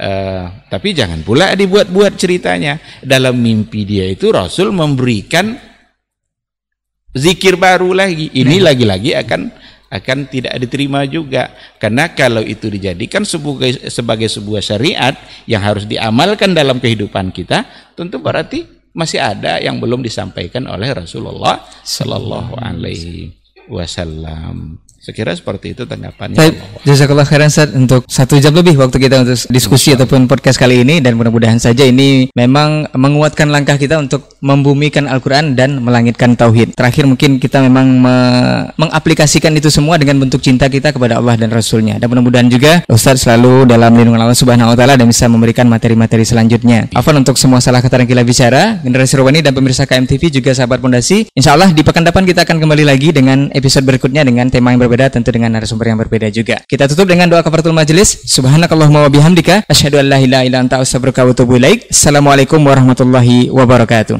S2: uh, tapi jangan pula dibuat-buat ceritanya dalam mimpi dia itu Rasul memberikan zikir baru lagi ini nah. lagi-lagi akan akan tidak diterima juga karena kalau itu dijadikan sebagai sebagai sebuah syariat yang harus diamalkan dalam kehidupan kita tentu berarti masih ada yang belum disampaikan oleh Rasulullah Sallallahu Alaihi Wasallam. Sekira seperti itu tanggapannya.
S1: Baik, jazakallah khairan Ustaz untuk satu jam lebih waktu kita untuk diskusi ataupun podcast kali ini dan mudah-mudahan saja ini memang menguatkan langkah kita untuk membumikan Al-Quran dan melangitkan Tauhid. Terakhir mungkin kita memang me mengaplikasikan itu semua dengan bentuk cinta kita kepada Allah dan Rasulnya. Dan mudah-mudahan juga Ustaz selalu dalam lindungan Allah Subhanahu Wa Taala dan bisa memberikan materi-materi selanjutnya. Afan untuk semua salah kata dan kita bicara, generasi Rawani dan pemirsa KMTV juga sahabat pondasi. Insya Allah di pekan depan kita akan kembali lagi dengan episode berikutnya dengan tema yang berbeda berbeda tentu dengan narasumber yang berbeda juga. Kita tutup dengan doa kafaratul majelis. Subhanakallahumma wa bihamdika asyhadu an la ilaha illa anta astaghfiruka wa atubu ilaik. Assalamualaikum warahmatullahi wabarakatuh.